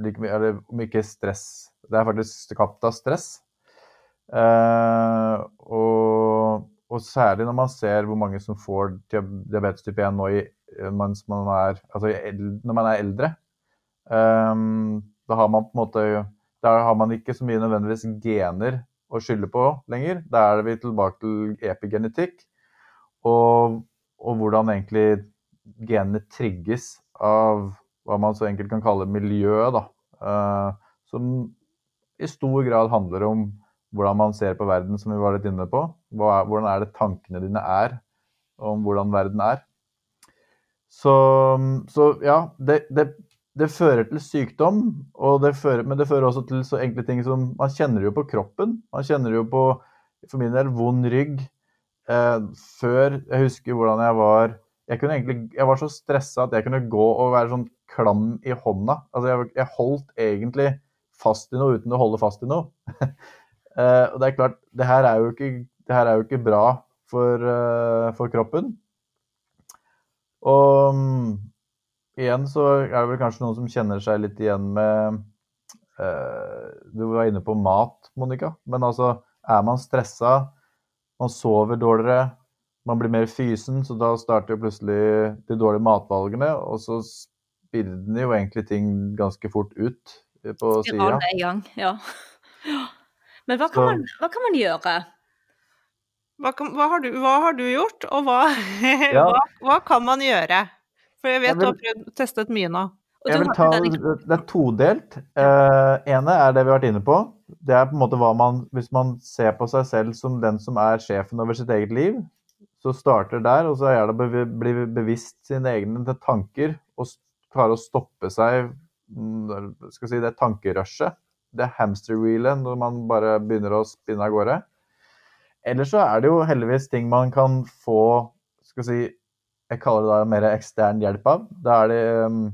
like mye, eller om ikke stress Det er faktisk skapt av stress. Eh, og, og særlig når man ser hvor mange som får diabetes type 1 nå i, mens man er, altså når man er eldre. Um, da har man på en måte Da har man ikke så mye nødvendigvis gener å skylde på lenger. Da er vi tilbake til epigenetikk og, og hvordan egentlig genene trigges av hva man så enkelt kan kalle miljøet, da. Eh, som i stor grad handler om hvordan man ser på verden, som vi var litt inne på. Er, hvordan er det tankene dine er om hvordan verden er. Så, så ja, det, det, det fører til sykdom, det fører, men det fører også til så enkle ting som Man kjenner jo på kroppen. Man kjenner jo på, for min del, vond rygg. Eh, før Jeg husker hvordan jeg var jeg, egentlig, jeg var så stressa at jeg kunne gå og være sånn klam i hånda. Altså jeg, jeg holdt egentlig fast i noe uten å holde fast i noe. uh, *laughs* og det er klart, det her er jo ikke, er jo ikke bra for, uh, for kroppen. Og um, igjen så er det vel kanskje noen som kjenner seg litt igjen med uh, Du var inne på mat, Monica. Men altså, er man stressa, man sover dårligere, man blir mer fysen, så da starter jo plutselig de dårlige matvalgene, og så spiller den jo egentlig ting ganske fort ut på sida. Gang, ja. *laughs* Men hva kan, man, hva kan man gjøre? Hva, kan, hva, har du, hva har du gjort, og hva, *laughs* Ja. hva, hva kan man gjøre? For jeg vet Jeg du har prøvd, testet mye nå. Jeg vil ta, det er todelt. Uh, ene er det vi har vært inne på. Det er på en måte hva man Hvis man ser på seg selv som den som er sjefen over sitt eget liv, så starter der, og så er det å bli bevisst sine egne tanker og klare å stoppe seg mm, skal si, det tankerushet. Det hamsterwheelet når man bare begynner å spinne av gårde. Ellers så er det jo heldigvis ting man kan få skal si, Jeg kaller det da mer ekstern hjelp av. Da er det um,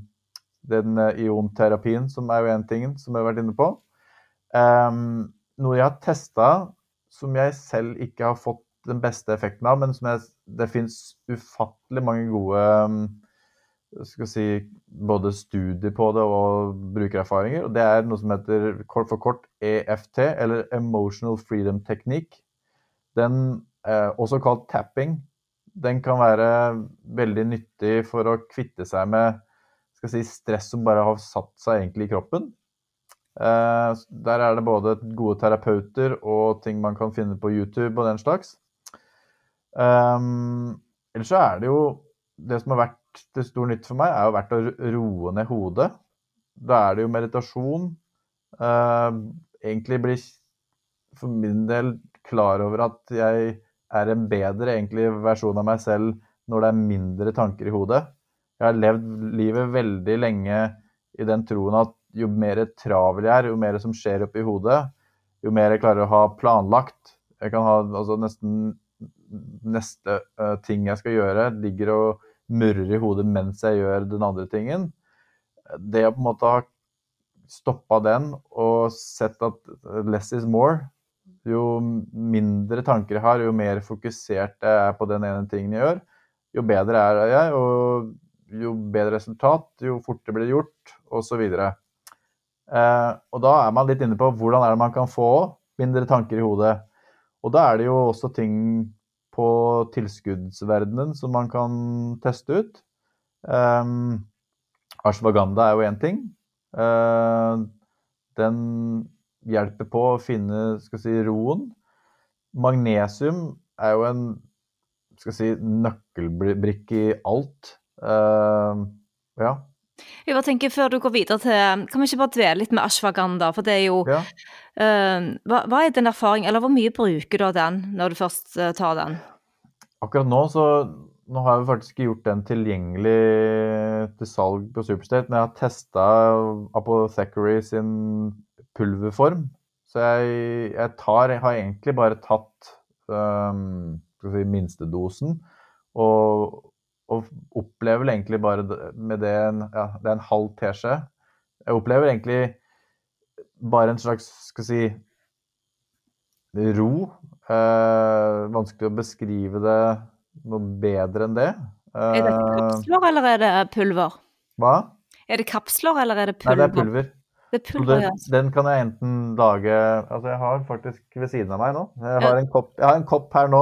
den eh, ionterapien som er jo en ting som jeg har vært inne på. Um, noe jeg har testa som jeg selv ikke har fått den beste effekten av, men som jeg, det fins ufattelig mange gode skal si, både studier på det og brukererfaringer. og Det er noe som heter kort for kort EFT, eller Emotional Freedom Technique. Den, eh, også kalt tapping, den kan være veldig nyttig for å kvitte seg med si, stress som bare har satt seg egentlig i kroppen. Eh, der er det både gode terapeuter og ting man kan finne på YouTube og den slags. Um, ellers så er det jo Det som har vært til stor nytte for meg, er jo vært å roe ned hodet. Da er det jo meditasjon. Uh, egentlig bli for min del klar over at jeg er en bedre egentlig versjon av meg selv når det er mindre tanker i hodet. Jeg har levd livet veldig lenge i den troen at jo mer travel jeg er, jo mer som skjer oppi hodet, jo mer jeg klarer å ha planlagt. Jeg kan ha altså nesten neste uh, ting jeg skal gjøre, ligger og murrer i hodet mens jeg gjør den andre tingen. Det å på en måte ha stoppa den og sett at less is more, jo mindre tanker jeg har, jo mer fokusert jeg er på den ene tingen jeg gjør, jo bedre er jeg, og jo bedre resultat, jo fortere blir det gjort, osv. Eh, og da er man litt inne på hvordan er det man kan få mindre tanker i hodet. Og da er det jo også ting på tilskuddsverdenen som man kan teste ut. Um, ashwaganda er jo én ting. Uh, den hjelper på å finne skal si, roen. Magnesium er jo en skal si, nøkkelbrikke i alt. Uh, ja. Jeg bare tenker Før du går videre til Kan vi ikke bare dvele litt med ashwaganda? For det er jo ja. uh, hva, hva, er din erfaring, eller hvor mye bruker du av den når du først uh, tar den? Akkurat nå så Nå har jeg faktisk ikke gjort den tilgjengelig til salg på Superstate, men jeg har testa Apothecary sin pulverform. Så jeg, jeg, tar Jeg har egentlig bare tatt um, si, minstedosen. Og, og, opplever vel egentlig bare med det en, ja, det er en halv teskje. Jeg opplever egentlig bare en slags skal si ro. Eh, vanskelig å beskrive det noe bedre enn det. Eh, er det kapsler eller er det pulver? Hva? Er det kapsler eller er det pulver? Nei, det er pulver. Det er pulver, den, den, kan jeg enten lage Altså, jeg har faktisk ved siden av meg nå Jeg har en kopp, har en kopp her nå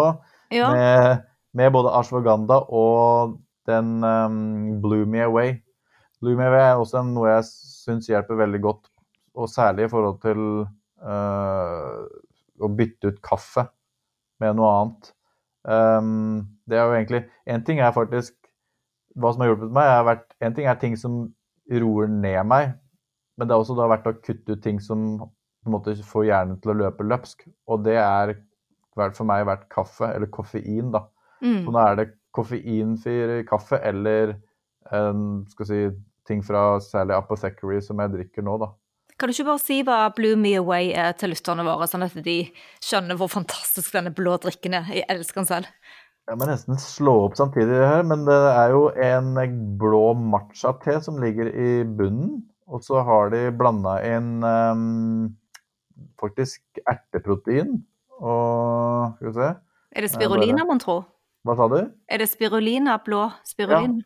ja. med, med, både ashwaganda og den um, Blew Me Away. Blew Me Away er også noe jeg syns hjelper veldig godt, og særlig i forhold til uh, å bytte ut kaffe med noe annet. Um, det er jo egentlig En ting er faktisk Hva som har hjulpet meg, er vært En ting er ting som roer ned meg, men det har også da vært å kutte ut ting som på en måte får hjernen til å løpe løpsk. Og det er for meg vært kaffe, eller koffein, da. Mm. Så nå er det koffeinfri kaffe eller en, skal si, ting fra særlig Apothecary som jeg drikker nå, da. Kan du ikke bare si hva Blue Me Away er til lytterne våre, sånn at de skjønner hvor fantastisk denne blå drikken er? Jeg elsker den selv. Jeg må nesten slå opp samtidig her, men det er jo en blå matcha-te som ligger i bunnen. Og så har de blanda inn um, faktisk erteprotein og Skal vi se Er det spirulina, mon tro? Hva sa du? Er det spirulina? Blå spirulina?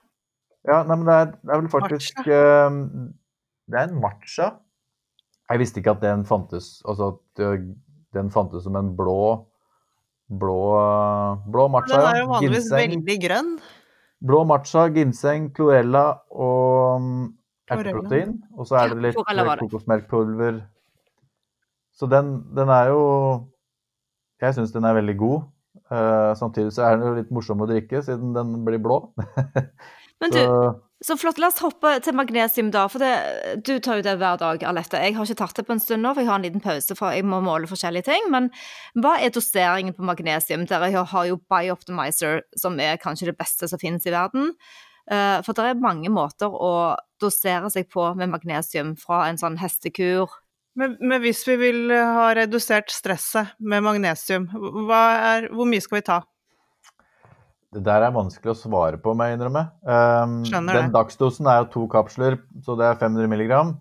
Ja, ja nei, men det er, det er vel faktisk uh, Det er en matcha. Jeg visste ikke at den fantes Altså at den fantes som en blå blå, blå matcha. Den er jo vanligvis ginseng, veldig grønn. Blå matcha, ginseng, chlorella og erteprotein, og så er det litt kokosmelkpulver. Så den, den, er jo Jeg syns den er veldig god. Uh, samtidig så er den jo litt morsom å drikke, siden den blir blå. *laughs* Men du, så flott. La oss hoppe til magnesium, da. For det, du tar jo det hver dag, Alette. Jeg har ikke tatt det på en stund nå, for jeg har en liten pause, for jeg må måle forskjellige ting. Men hva er doseringen på magnesium? Dere har jo Bioptimizer, som er kanskje det beste som finnes i verden. Eh, for det er mange måter å dosere seg på med magnesium fra en sånn hestekur. Men, men hvis vi vil ha redusert stresset med magnesium, er, hvor mye skal vi ta? Det der er vanskelig å svare på, må jeg innrømme. Um, Skjønner den det. dagsdosen er jo to kapsler, så det er 500 milligram.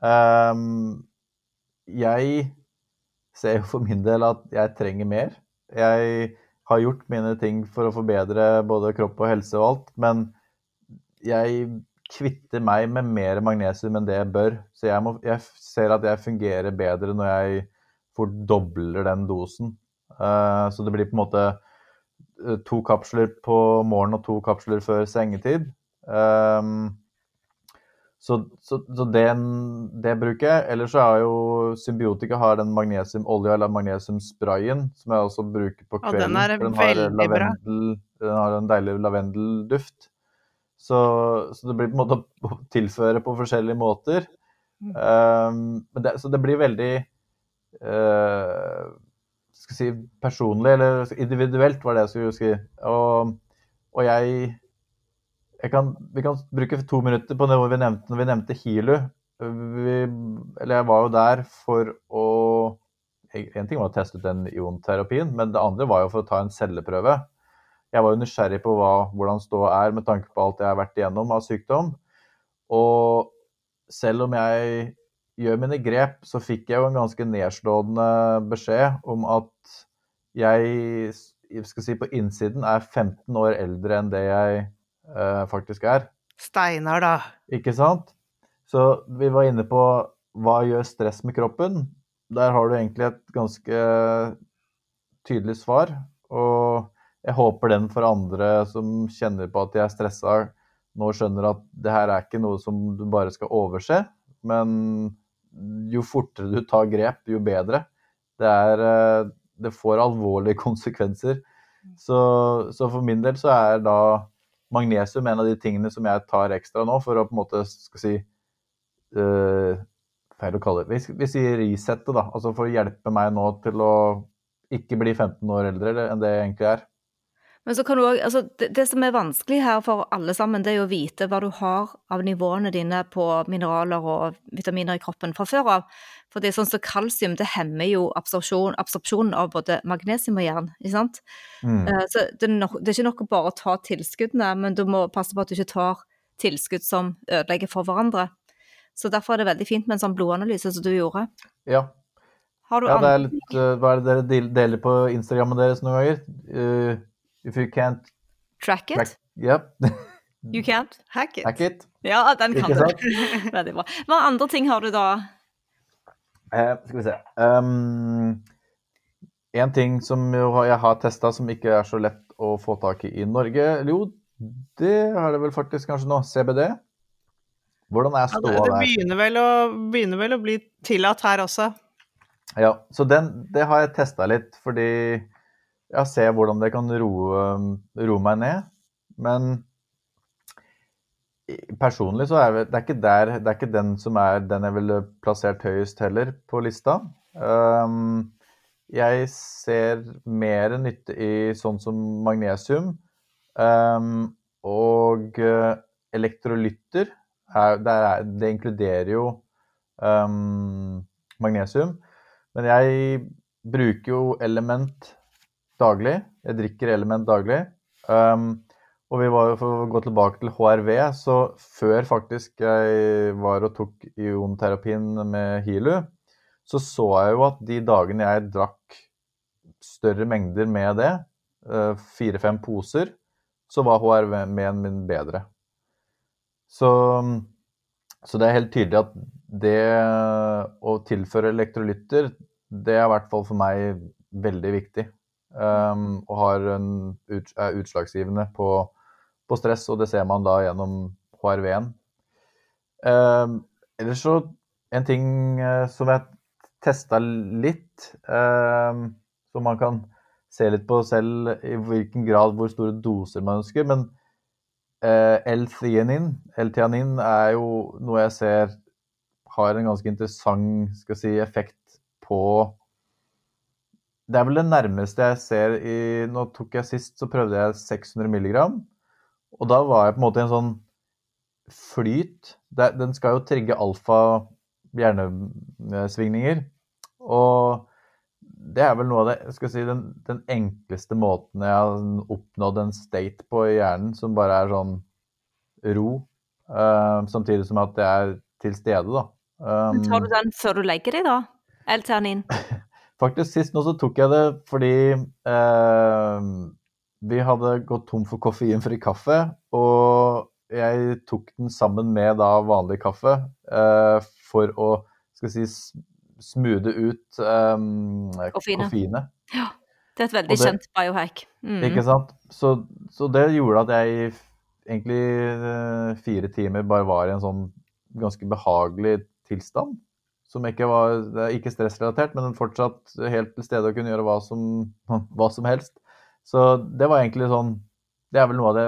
Um, jeg ser jo for min del at jeg trenger mer. Jeg har gjort mine ting for å forbedre både kropp og helse og alt, men jeg kvitter meg med mer magnesium enn det jeg bør. Så jeg, må, jeg ser at jeg fungerer bedre når jeg fordobler den dosen. Uh, så det blir på en måte eh, to kapsler på morgen og to kapsler før sengetid. Um, så, så, så det, det, bruker jeg. Ellers så er jo Symbiotika har den magnesiumolja eller magnesiumsprayen som jeg også bruker på kvelden. Ja, den er veldig bra. Den har en deilig lavendelduft. Så, så, det blir på en måte å *laughs* tilføre på forskjellige måter. Um, det, så det blir veldig uh, skal si personlig, eller individuelt, var det jeg skulle si. Og, og jeg, jeg kan, Vi kan bruke to minutter på noe vi nevnte når vi nevnte Hilu. vi, Eller jeg var jo der for å En ting var å teste ut den ionterapien, men det andre var jo for å ta en celleprøve. Jeg var jo nysgjerrig på hva, hvordan ståa er med tanke på alt jeg har vært igjennom av sykdom. Og selv om jeg gjør mine grep, så fikk jeg jo en ganske nedslående beskjed om at jeg skal si på innsiden er 15 år eldre enn det jeg eh, faktisk er. Steinar, da. Ikke sant? Så vi var inne på hva gjør stress med kroppen? Der har du egentlig et ganske tydelig svar. Og jeg håper den for andre som kjenner på at de er stressa, nå skjønner at det her er ikke noe som du bare skal overse. Men jo fortere du tar grep, jo bedre. Det er eh, det får alvorlige *laughs* konsekvenser. Så, så, for min del så er da magnesium en av de tingene som jeg tar ekstra nå for å på en måte skal si øh, Feil å kalle det. Vi, vi sier resette, da. Altså for å hjelpe meg nå til å ikke bli 15 år eldre enn det jeg egentlig er. Men så kan du også, altså det, det, som er vanskelig her for alle sammen, det er jo å vite hva du har av nivåene dine på mineraler og vitaminer i kroppen fra før av. For det er sånn som så kalsium, det hemmer jo absorpsjon, absorpsjonen av både magnesium og jern. ikke sant? Mm. Uh, så det er, nok, det er, ikke nok å bare ta tilskuddene, men du må passe på at du ikke tar tilskudd som ødelegger for hverandre. Så derfor er det veldig fint med en sånn blodanalyse som du gjorde. Ja. Har du ja, det er litt, uh, Hva er det dere deler på Instagrammen deres noen ganger? Uh, If you can't Track it? Track, yep. you can't hack it. Hack it. Ja, den kan du. *laughs* Veldig bra. Hva andre ting har du da? Eh, skal vi se. Um, en ting som jeg har testa som ikke er så lett å få tak i i Norge Jo, det har det vel faktisk kanskje nå. CBD. Hvordan er ståa ja, det, det begynner vel, å, begynner vel å bli tillatt her også. Ja, så den, det har jeg testa litt, fordi ja, se hvordan det kan roe, roe meg ned. Men personlig så er det, ikke der, det er ikke den som er den jeg ville plassert høyest heller på lista. Um, jeg ser mer nytte i sånn som magnesium. Um, og elektrolytter elektrolytter, det, det, inkluderer jo um, magnesium. Men jeg bruker jo element daglig. Jeg drikker Element daglig. Um, og vi var, for å gå tilbake til HRV, så før faktisk jeg var og tok ionterapien med Hilu, så så jeg jo at de dagene jeg drakk større mengder med det, uh, fire-fem poser, så var HRV-en min bedre. Så, så, det er helt tydelig at det å tilføre elektrolytter, det er i hvert fall for meg veldig viktig. Um, og en, er utslagsgivende på, på, stress, og det ser man da gjennom HRV-en. Um, ehm, ellers så en ting uh, som jeg testa litt, um, som man kan se litt på selv i hvilken grad hvor store doser man ønsker, men L-theanin, L-theanin er jo noe jeg ser har en ganske interessant si, effekt på det er vel det nærmeste jeg ser i Nå tok jeg sist, så prøvde jeg 600 milligram. Og da var jeg på en måte i en sånn flyt. Den skal jo trigge alfa hjernesvingninger. Og det er vel noe av det skal si, den, den, enkleste måten jeg har oppnådd en state på i hjernen som bare er sånn ro, uh, samtidig som at jeg er til stede, da. Um, tar du den før du legger deg, da? L-ternin? *laughs* Faktisk sist nå så tok jeg det fordi eh, vi hadde gått tom for koffeinfri kaffe, og jeg tok den sammen med da vanlig kaffe eh, for å skal si smoothe ut eh, koffeinet. Ja, det er et veldig det, kjent biohack. Mm. Ikke sant. Så, så, det gjorde at jeg egentlig eh, fire timer bare var i en sånn ganske behagelig tilstand som ikke var det er ikke stressrelatert, men fortsatt helt til stede og kunne gjøre hva som, *laughs* hva som, helst. Så det var egentlig sånn Det er vel noe av det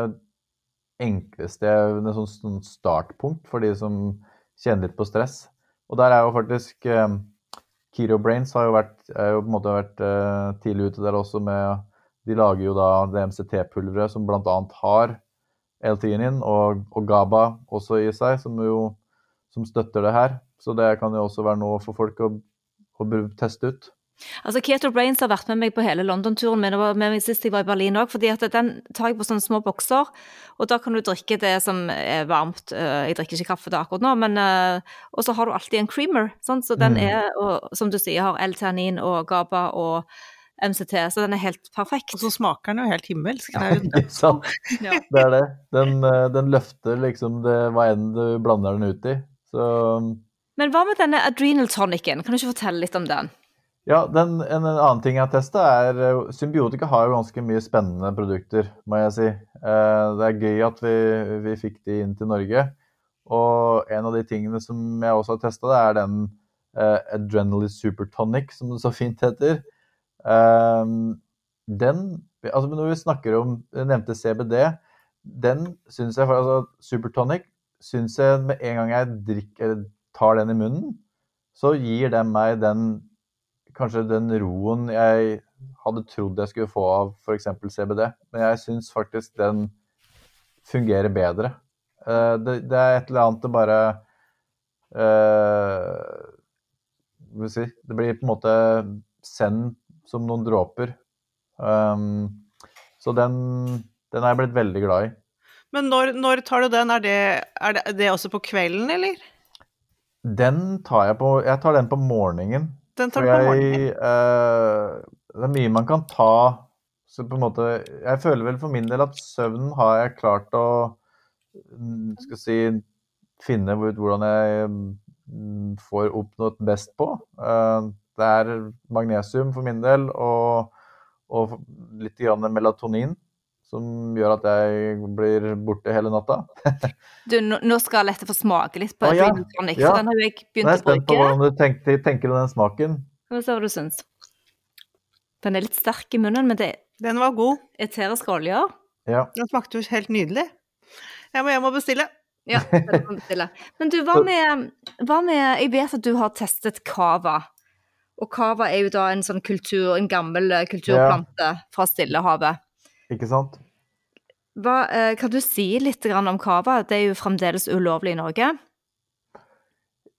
enkleste En sånn, sånn startpunkt for de som kjenner litt på stress. Og der er jo faktisk eh, Kiro Brains har jo vært, jo på en måte vært eh, tidlig ute der også med De lager jo da det MCT-pulveret som bl.a. har L-tinin og, og GABA også i seg, som jo som støtter det her. Så det kan jo også være noe for folk å, å teste ut. Altså Keto Brains har vært med meg på hele London-turen min, og med meg sist jeg var i Berlin òg. fordi at den tar jeg på sånne små bokser, og da kan du drikke det som er varmt. Eh, jeg drikker ikke kaffe da akkurat nå, men eh, Og så har du alltid en creamer, sånn, så den Mm. er, og, som du sier, har L-ternin og GABA og MCT, så den er helt perfekt. Og så smaker den jo helt himmelsk. Det er jo *laughs* sant? Ja. Det er det. Den, eh, den løfter liksom det, hva enn du blander den ut i. Så Men hva med denne adrenal tonicen, kan du ikke fortelle litt om den? Ja, den, en, en annen ting jeg har testa, er eh, Symbiotika har jo ganske mye spennende produkter, må jeg si. Eh, Det er gøy at vi, vi fikk de inn til Norge. Og en av de tingene som jeg også har testa, det er den eh, Adrenaline Supertonic, som det så fint heter. Eh, den Altså når vi snakker om Jeg nevnte CBD. Den syns jeg altså Supertonic syns jeg med en gang jeg drikker, tar den i munnen, så gir den meg den kanskje den roen jeg hadde trodd jeg skulle få av f.eks. CBD. Men jeg syns faktisk den fungerer bedre. Eh, det, det er et eller annet det bare uh, si Det blir på en måte send som noen dråper. Um, så den, den er jeg blitt veldig glad i. Men når, når tar du den? Er det, er det, det også på kvelden, eller? Den tar jeg på Jeg tar den på morgenen. Den tar du på jeg, morgenen. eh, det er mye man kan ta så på en måte, Jeg føler vel for min del at søvnen har jeg klart å mm, skal si, finne ut hvordan jeg mm, får oppnådd best på. Eh, Det er magnesium for min del og, og litt grann melatonin som gjør at jeg blir borte hele natta. *laughs* Du, nå, skal skal Lette få smake litt på ah, ja. tonic, Ja. for den har jeg begynt er bruke. jeg spent på hvordan du tenker, tenker om den smaken. Hva se hva du syns. Den er litt sterk i munnen, men det er Den var god. eteriske oljer. Ja. Den smakte jo helt nydelig. Jeg må hjem og bestille. Ja, det må bestille. Men du, hva med, hva med Jeg vet at du har testet cava. Og cava er jo da en sånn kultur, en gammel kulturplante kulturplante fra Stillehavet. Ikke sant? Hva, eh, kan du si litt om cava? Det er jo fremdeles ulovlig i Norge.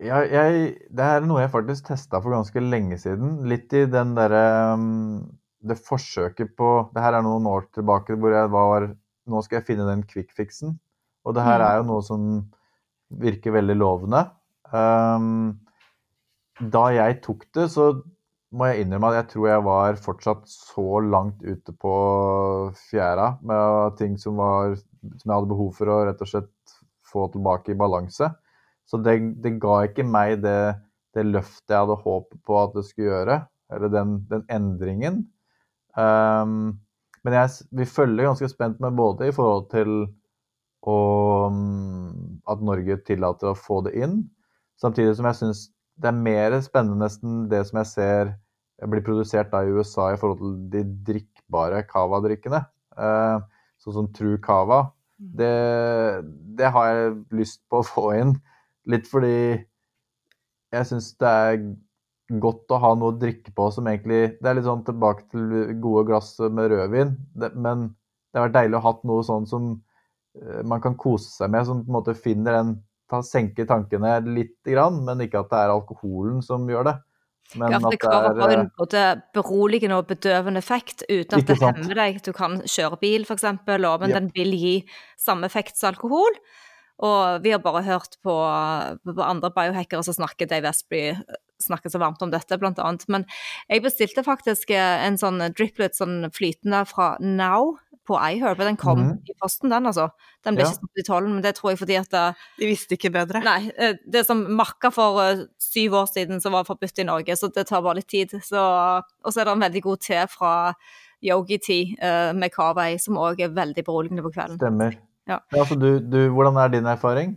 Ja, jeg, det er noe jeg faktisk testa for ganske lenge siden. Litt i den derre um, Det forsøket på Det her er noen år tilbake hvor jeg var Nå skal jeg finne den quick-fixen. Og det her Mm. er jo noe som virker veldig lovende. Um, da jeg tok det, så må jeg innrømme at jeg tror jeg var fortsatt så langt ute på fjæra med ting som, var, som jeg hadde behov for å rett og slett få tilbake i balanse. Så det, det ga ikke meg det, det løftet jeg hadde håpet på at det skulle gjøre, eller den, den endringen. Um, men jeg, vi følger ganske spent med både i forhold til å, at Norge tillater å få det inn, samtidig som jeg syns det er mer spennende nesten det som jeg ser blir produsert da i USA i forhold til de drikkbare cava-drikkene. Eh, sånn som True Cava. Det, det har jeg lyst på å få inn. Litt fordi jeg syns det er godt å ha noe å drikke på som egentlig Det er litt sånn tilbake til gode glass med rødvin, det, men det har vært deilig å ha noe sånn som eh, man kan kose seg med, som på en måte finner den ta, Senker tankene litt, grann, men ikke at det er alkoholen som gjør det. Men Ja, for det det har er en både beroligende og bedøvende effekt, uten at det hemmer deg. Du kan kjøre bil, og, men Ja. den vil gi samme effekt som alkohol. Og vi har bare hørt på, på andre biohackere som snakker, Dave Asprey snakker så varmt om dette, blant annet. Men jeg bestilte faktisk eh, en sånn driplet sånn flytende fra Now på iHerb, den kom mm. i posten, den altså. Den ble Ja. ikke stoppet i tollen, men det tror jeg fordi at eh, De visste ikke bedre. Nei, eh, det som makka for eh, syv år siden som var forbudt i Norge, så det tar bare litt tid. Så, og så er det en veldig god te fra Yogi Tea eh, med kava i, som òg er veldig beroligende på kvelden. Stemmer. Ja. så du, du, hvordan er din erfaring?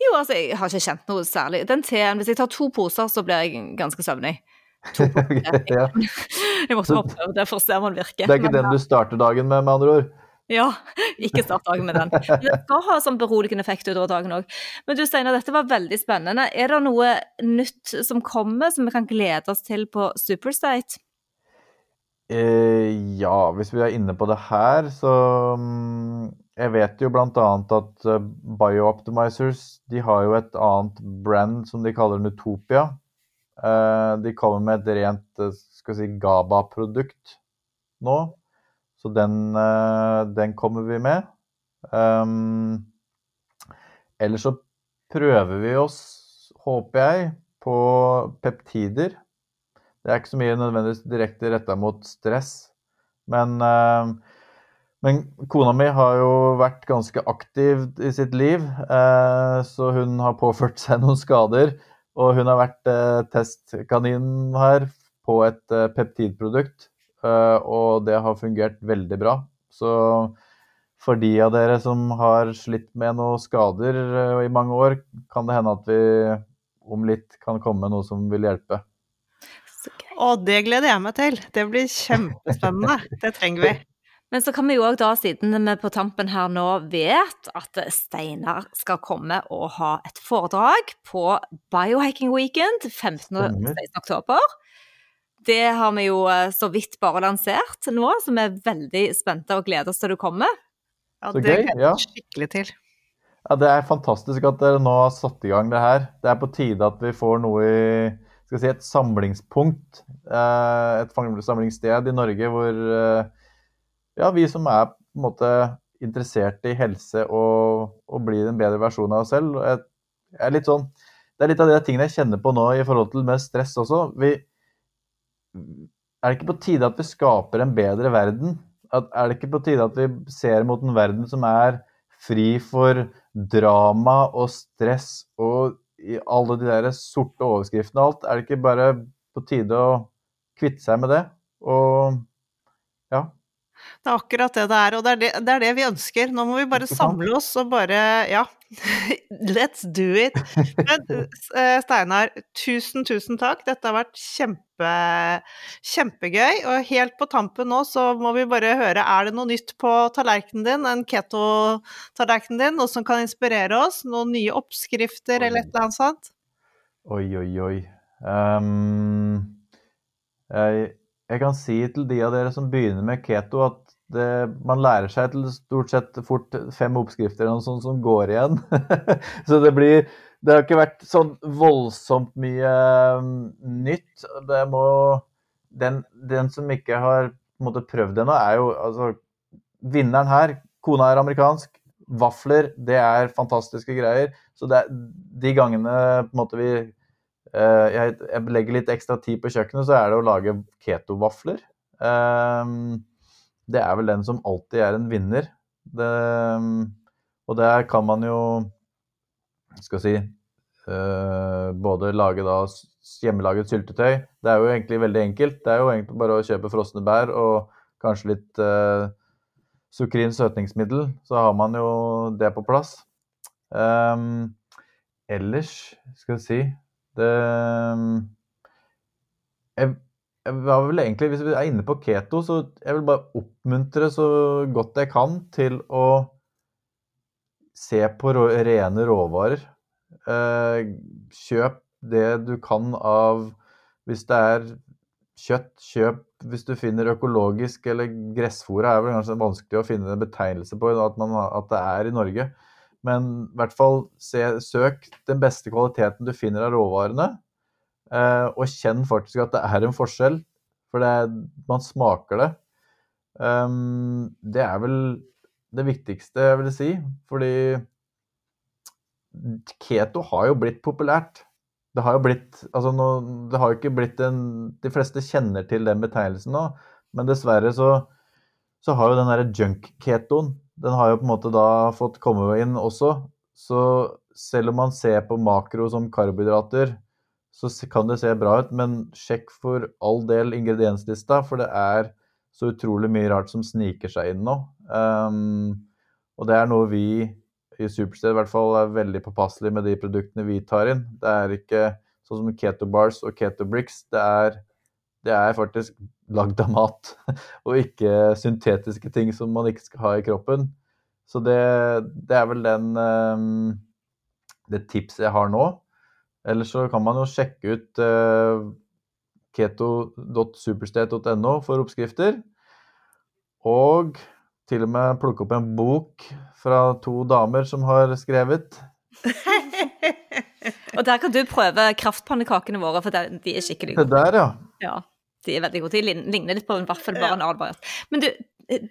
Jo, altså, jeg har ikke kjent noe særlig. Den teen, hvis jeg tar to poser, så blir jeg ganske søvnig. *laughs* *laughs* Ja. Jeg måtte bare prøve det for å se om den virker. Det er ikke den du starter dagen med, med andre ord? Ja, ikke start dagen med den. Men *laughs* det skal ha sånn beroligende effekt utover dagen òg. Men du Steinar, dette var veldig spennende. Er det noe nytt som kommer, som vi kan glede oss til på Superstate? Eh, ja, hvis vi er inne på det her, så mm, jeg vet jo bl.a. at uh, BioOptimizers de har jo et annet brand som de kaller Nutopia. Uh, de kommer med et rent uh, skal si, GABA-produkt nå. Så den, den, kommer vi med. Um, ellers så prøver vi oss, håper jeg, på peptider. Det er ikke så mye nødvendigvis direkte retta mot stress, men uh, men kona mi har jo vært ganske aktiv i sitt liv, eh, så hun har påført seg noen skader. Og hun har vært eh, testkanin her på et eh, peptidprodukt, og det har fungert veldig bra. Så for de av dere som har slitt med noen skader i mange år, kan det hende at vi om litt kan komme med noe som vil hjelpe. Og det gleder jeg meg til. Det blir kjempespennende. *laughs* Det trenger vi. Men så kan vi jo òg da, siden vi på tampen her nå vet at Steinar skal komme og ha et foredrag på Biohacking Weekend 15. og 16. oktober. Det har vi jo eh, så vidt bare lansert nå, så vi er veldig spente og gleder oss til du kommer. Ja, det gleder jeg meg skikkelig til. Ja, Det er fantastisk at dere nå har satt i gang det her. Det er på tide at vi får noe i skal si, et samlingspunkt. Eh, et samlingssted i Norge hvor eh, ja, vi som er på en måte interessert i helse og, og blir en bedre versjon av oss selv. Jeg, jeg er litt sånn, det er litt av de tingene jeg kjenner på nå i forhold til med stress også. Vi, er det ikke på tide at vi skaper en bedre verden? At, er det ikke på tide at vi ser mot en verden som er fri for drama og stress og alle de der sorte overskriftene og alt? Er det ikke bare på tide å kvitte seg med det? Og det er akkurat det det er, og det er det, det er det, vi ønsker. Nå må vi bare samle oss og bare Ja, *laughs* let's do it. Men eh, Steinar, tusen, tusen takk. Dette har vært kjempe, kjempegøy. Og helt på tampen nå så må vi bare høre, er det noe nytt på tallerkenen din, en keto-tallerkenen din, noe som kan inspirere oss? Noen nye oppskrifter eller et eller annet sånt? Oi, oi, oi. Um, jeg jeg kan si til de av dere som begynner med keto, at det, man lærer seg til stort sett fort fem oppskrifter eller noe sånt som går igjen. *laughs* så det blir Det har ikke vært sånn voldsomt mye um, nytt. Det må den, den, som ikke har måte, prøvd det nå, er jo altså Vinneren her, kona er amerikansk. Vafler, det er fantastiske greier. Så det de gangene måte vi jeg, jeg, legger litt ekstra tid på kjøkkenet, så er det å lage ketovafler. Ehm, det er vel den som alltid er en vinner. Det, og der kan man jo, skal si eh, Både lage da hjemmelaget syltetøy. Det er jo egentlig veldig enkelt. Det er jo egentlig bare å kjøpe frosne bær og kanskje litt uh, sukrin søtningsmiddel, så har man jo det på plass. Um, ellers, skal vi si det jeg, jeg var vel egentlig, Hvis vi er inne på keto, så jeg vil bare oppmuntre så godt jeg kan til å se på rene råvarer. Eh, kjøp det du kan av Hvis det er kjøtt, kjøp hvis du finner økologisk eller gressfòra er vel kanskje vanskelig å finne en betegnelse på at, man, at det er i Norge. Men i hvert fall se, søk den beste kvaliteten du finner av råvarene. Eh, og kjenn faktisk at det er en forskjell, for det, man smaker det. Um, det er vel det viktigste jeg vil si, fordi keto har jo blitt populært. Det har jo blitt Altså nå, det har jo ikke blitt en De fleste kjenner til den betegnelsen nå, men dessverre så, så har jo den derre junk-ketoen den har jo på en måte da fått komme inn også. Så selv om man ser på makro som karbohydrater, så kan det se bra ut. Men sjekk for all del ingredienslista, for det er så utrolig mye rart som sniker seg inn nå. Um, og det er noe vi i Supersted i hvert fall er veldig påpasselige med de produktene vi tar inn. Det er ikke sånn som Keto Bars og Keto Bricks. Det er det er faktisk lagd av mat, *laughs* og ikke syntetiske ting som man ikke skal ha i kroppen. Så det, det er vel den um, det tipset jeg har nå. Eller så kan man jo sjekke ut uh, keto.superstate.no for oppskrifter. Og til og med plukke opp en bok fra to damer som har skrevet. *laughs* Og der kan du prøve kraftpannekakene våre, for de er skikkelig Det gode. der, ja. Ja, de er veldig gode. tid, ligner litt på en vaffel, bare en variant. Men du,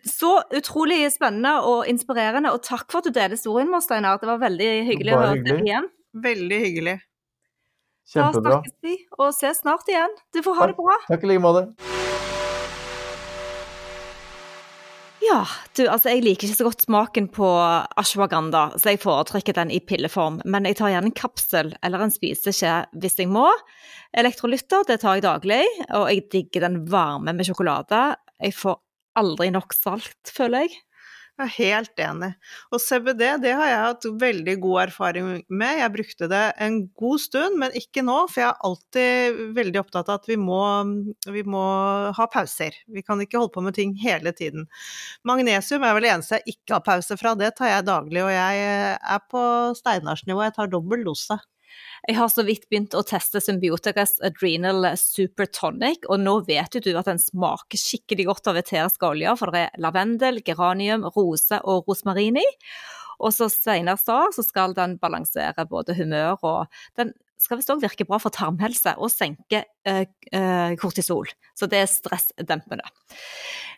så utrolig spennende og inspirerende, og takk for at du deler historien med oss, Steinar. Det var veldig hyggelig å høre deg igjen. Veldig hyggelig. Kjempebra. Da snakkes vi, og ses snart igjen. Du får ha det bra. Takk i like måte. Ja, du, altså jeg liker ikke så godt smaken på ashwagandha, så jeg foretrekker den i pilleform. Men jeg tar gjerne en kapsel eller en spiseskje hvis jeg må. Elektrolytter, det tar jeg daglig, og jeg digger den varme med sjokolade. Jeg får aldri nok salt, føler jeg. Jeg er helt enig. Og CBD det har jeg hatt veldig god erfaring med. Jeg brukte det en god stund, men ikke nå. For jeg er alltid veldig opptatt av at vi må, vi må ha pauser. Vi kan ikke holde på med ting hele tiden. Magnesium er vel det eneste jeg ikke har pause fra. Det tar jeg daglig. Og jeg er på Steinarsnivå. Jeg tar dobbel dose. Jeg har så vidt begynt å teste Symbioticas Adrenal Supertonic, og nå vet du at den smaker skikkelig godt av eteriske oljer, for det er lavendel, geranium, rose og rosmarin i. Og så Steinar sa, så skal den balansere både humør og Den skal visst òg virke bra for tarmhelse og senke eh, eh, kortisol, så det er stressdempende.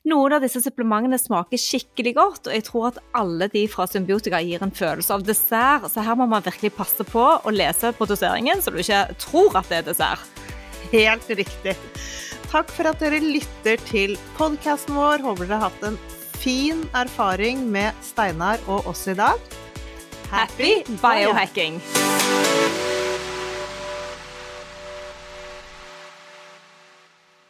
Noen av disse supplementene smaker skikkelig godt, og jeg tror at alle de fra Symbiotika gir en følelse av dessert, så her må man virkelig passe på å lese på doseringen, så du ikke tror at det er dessert. Helt riktig. Takk for at dere lytter til podkasten vår. Håper dere har hatt en fin erfaring med Steinar og oss i dag. Happy biohacking!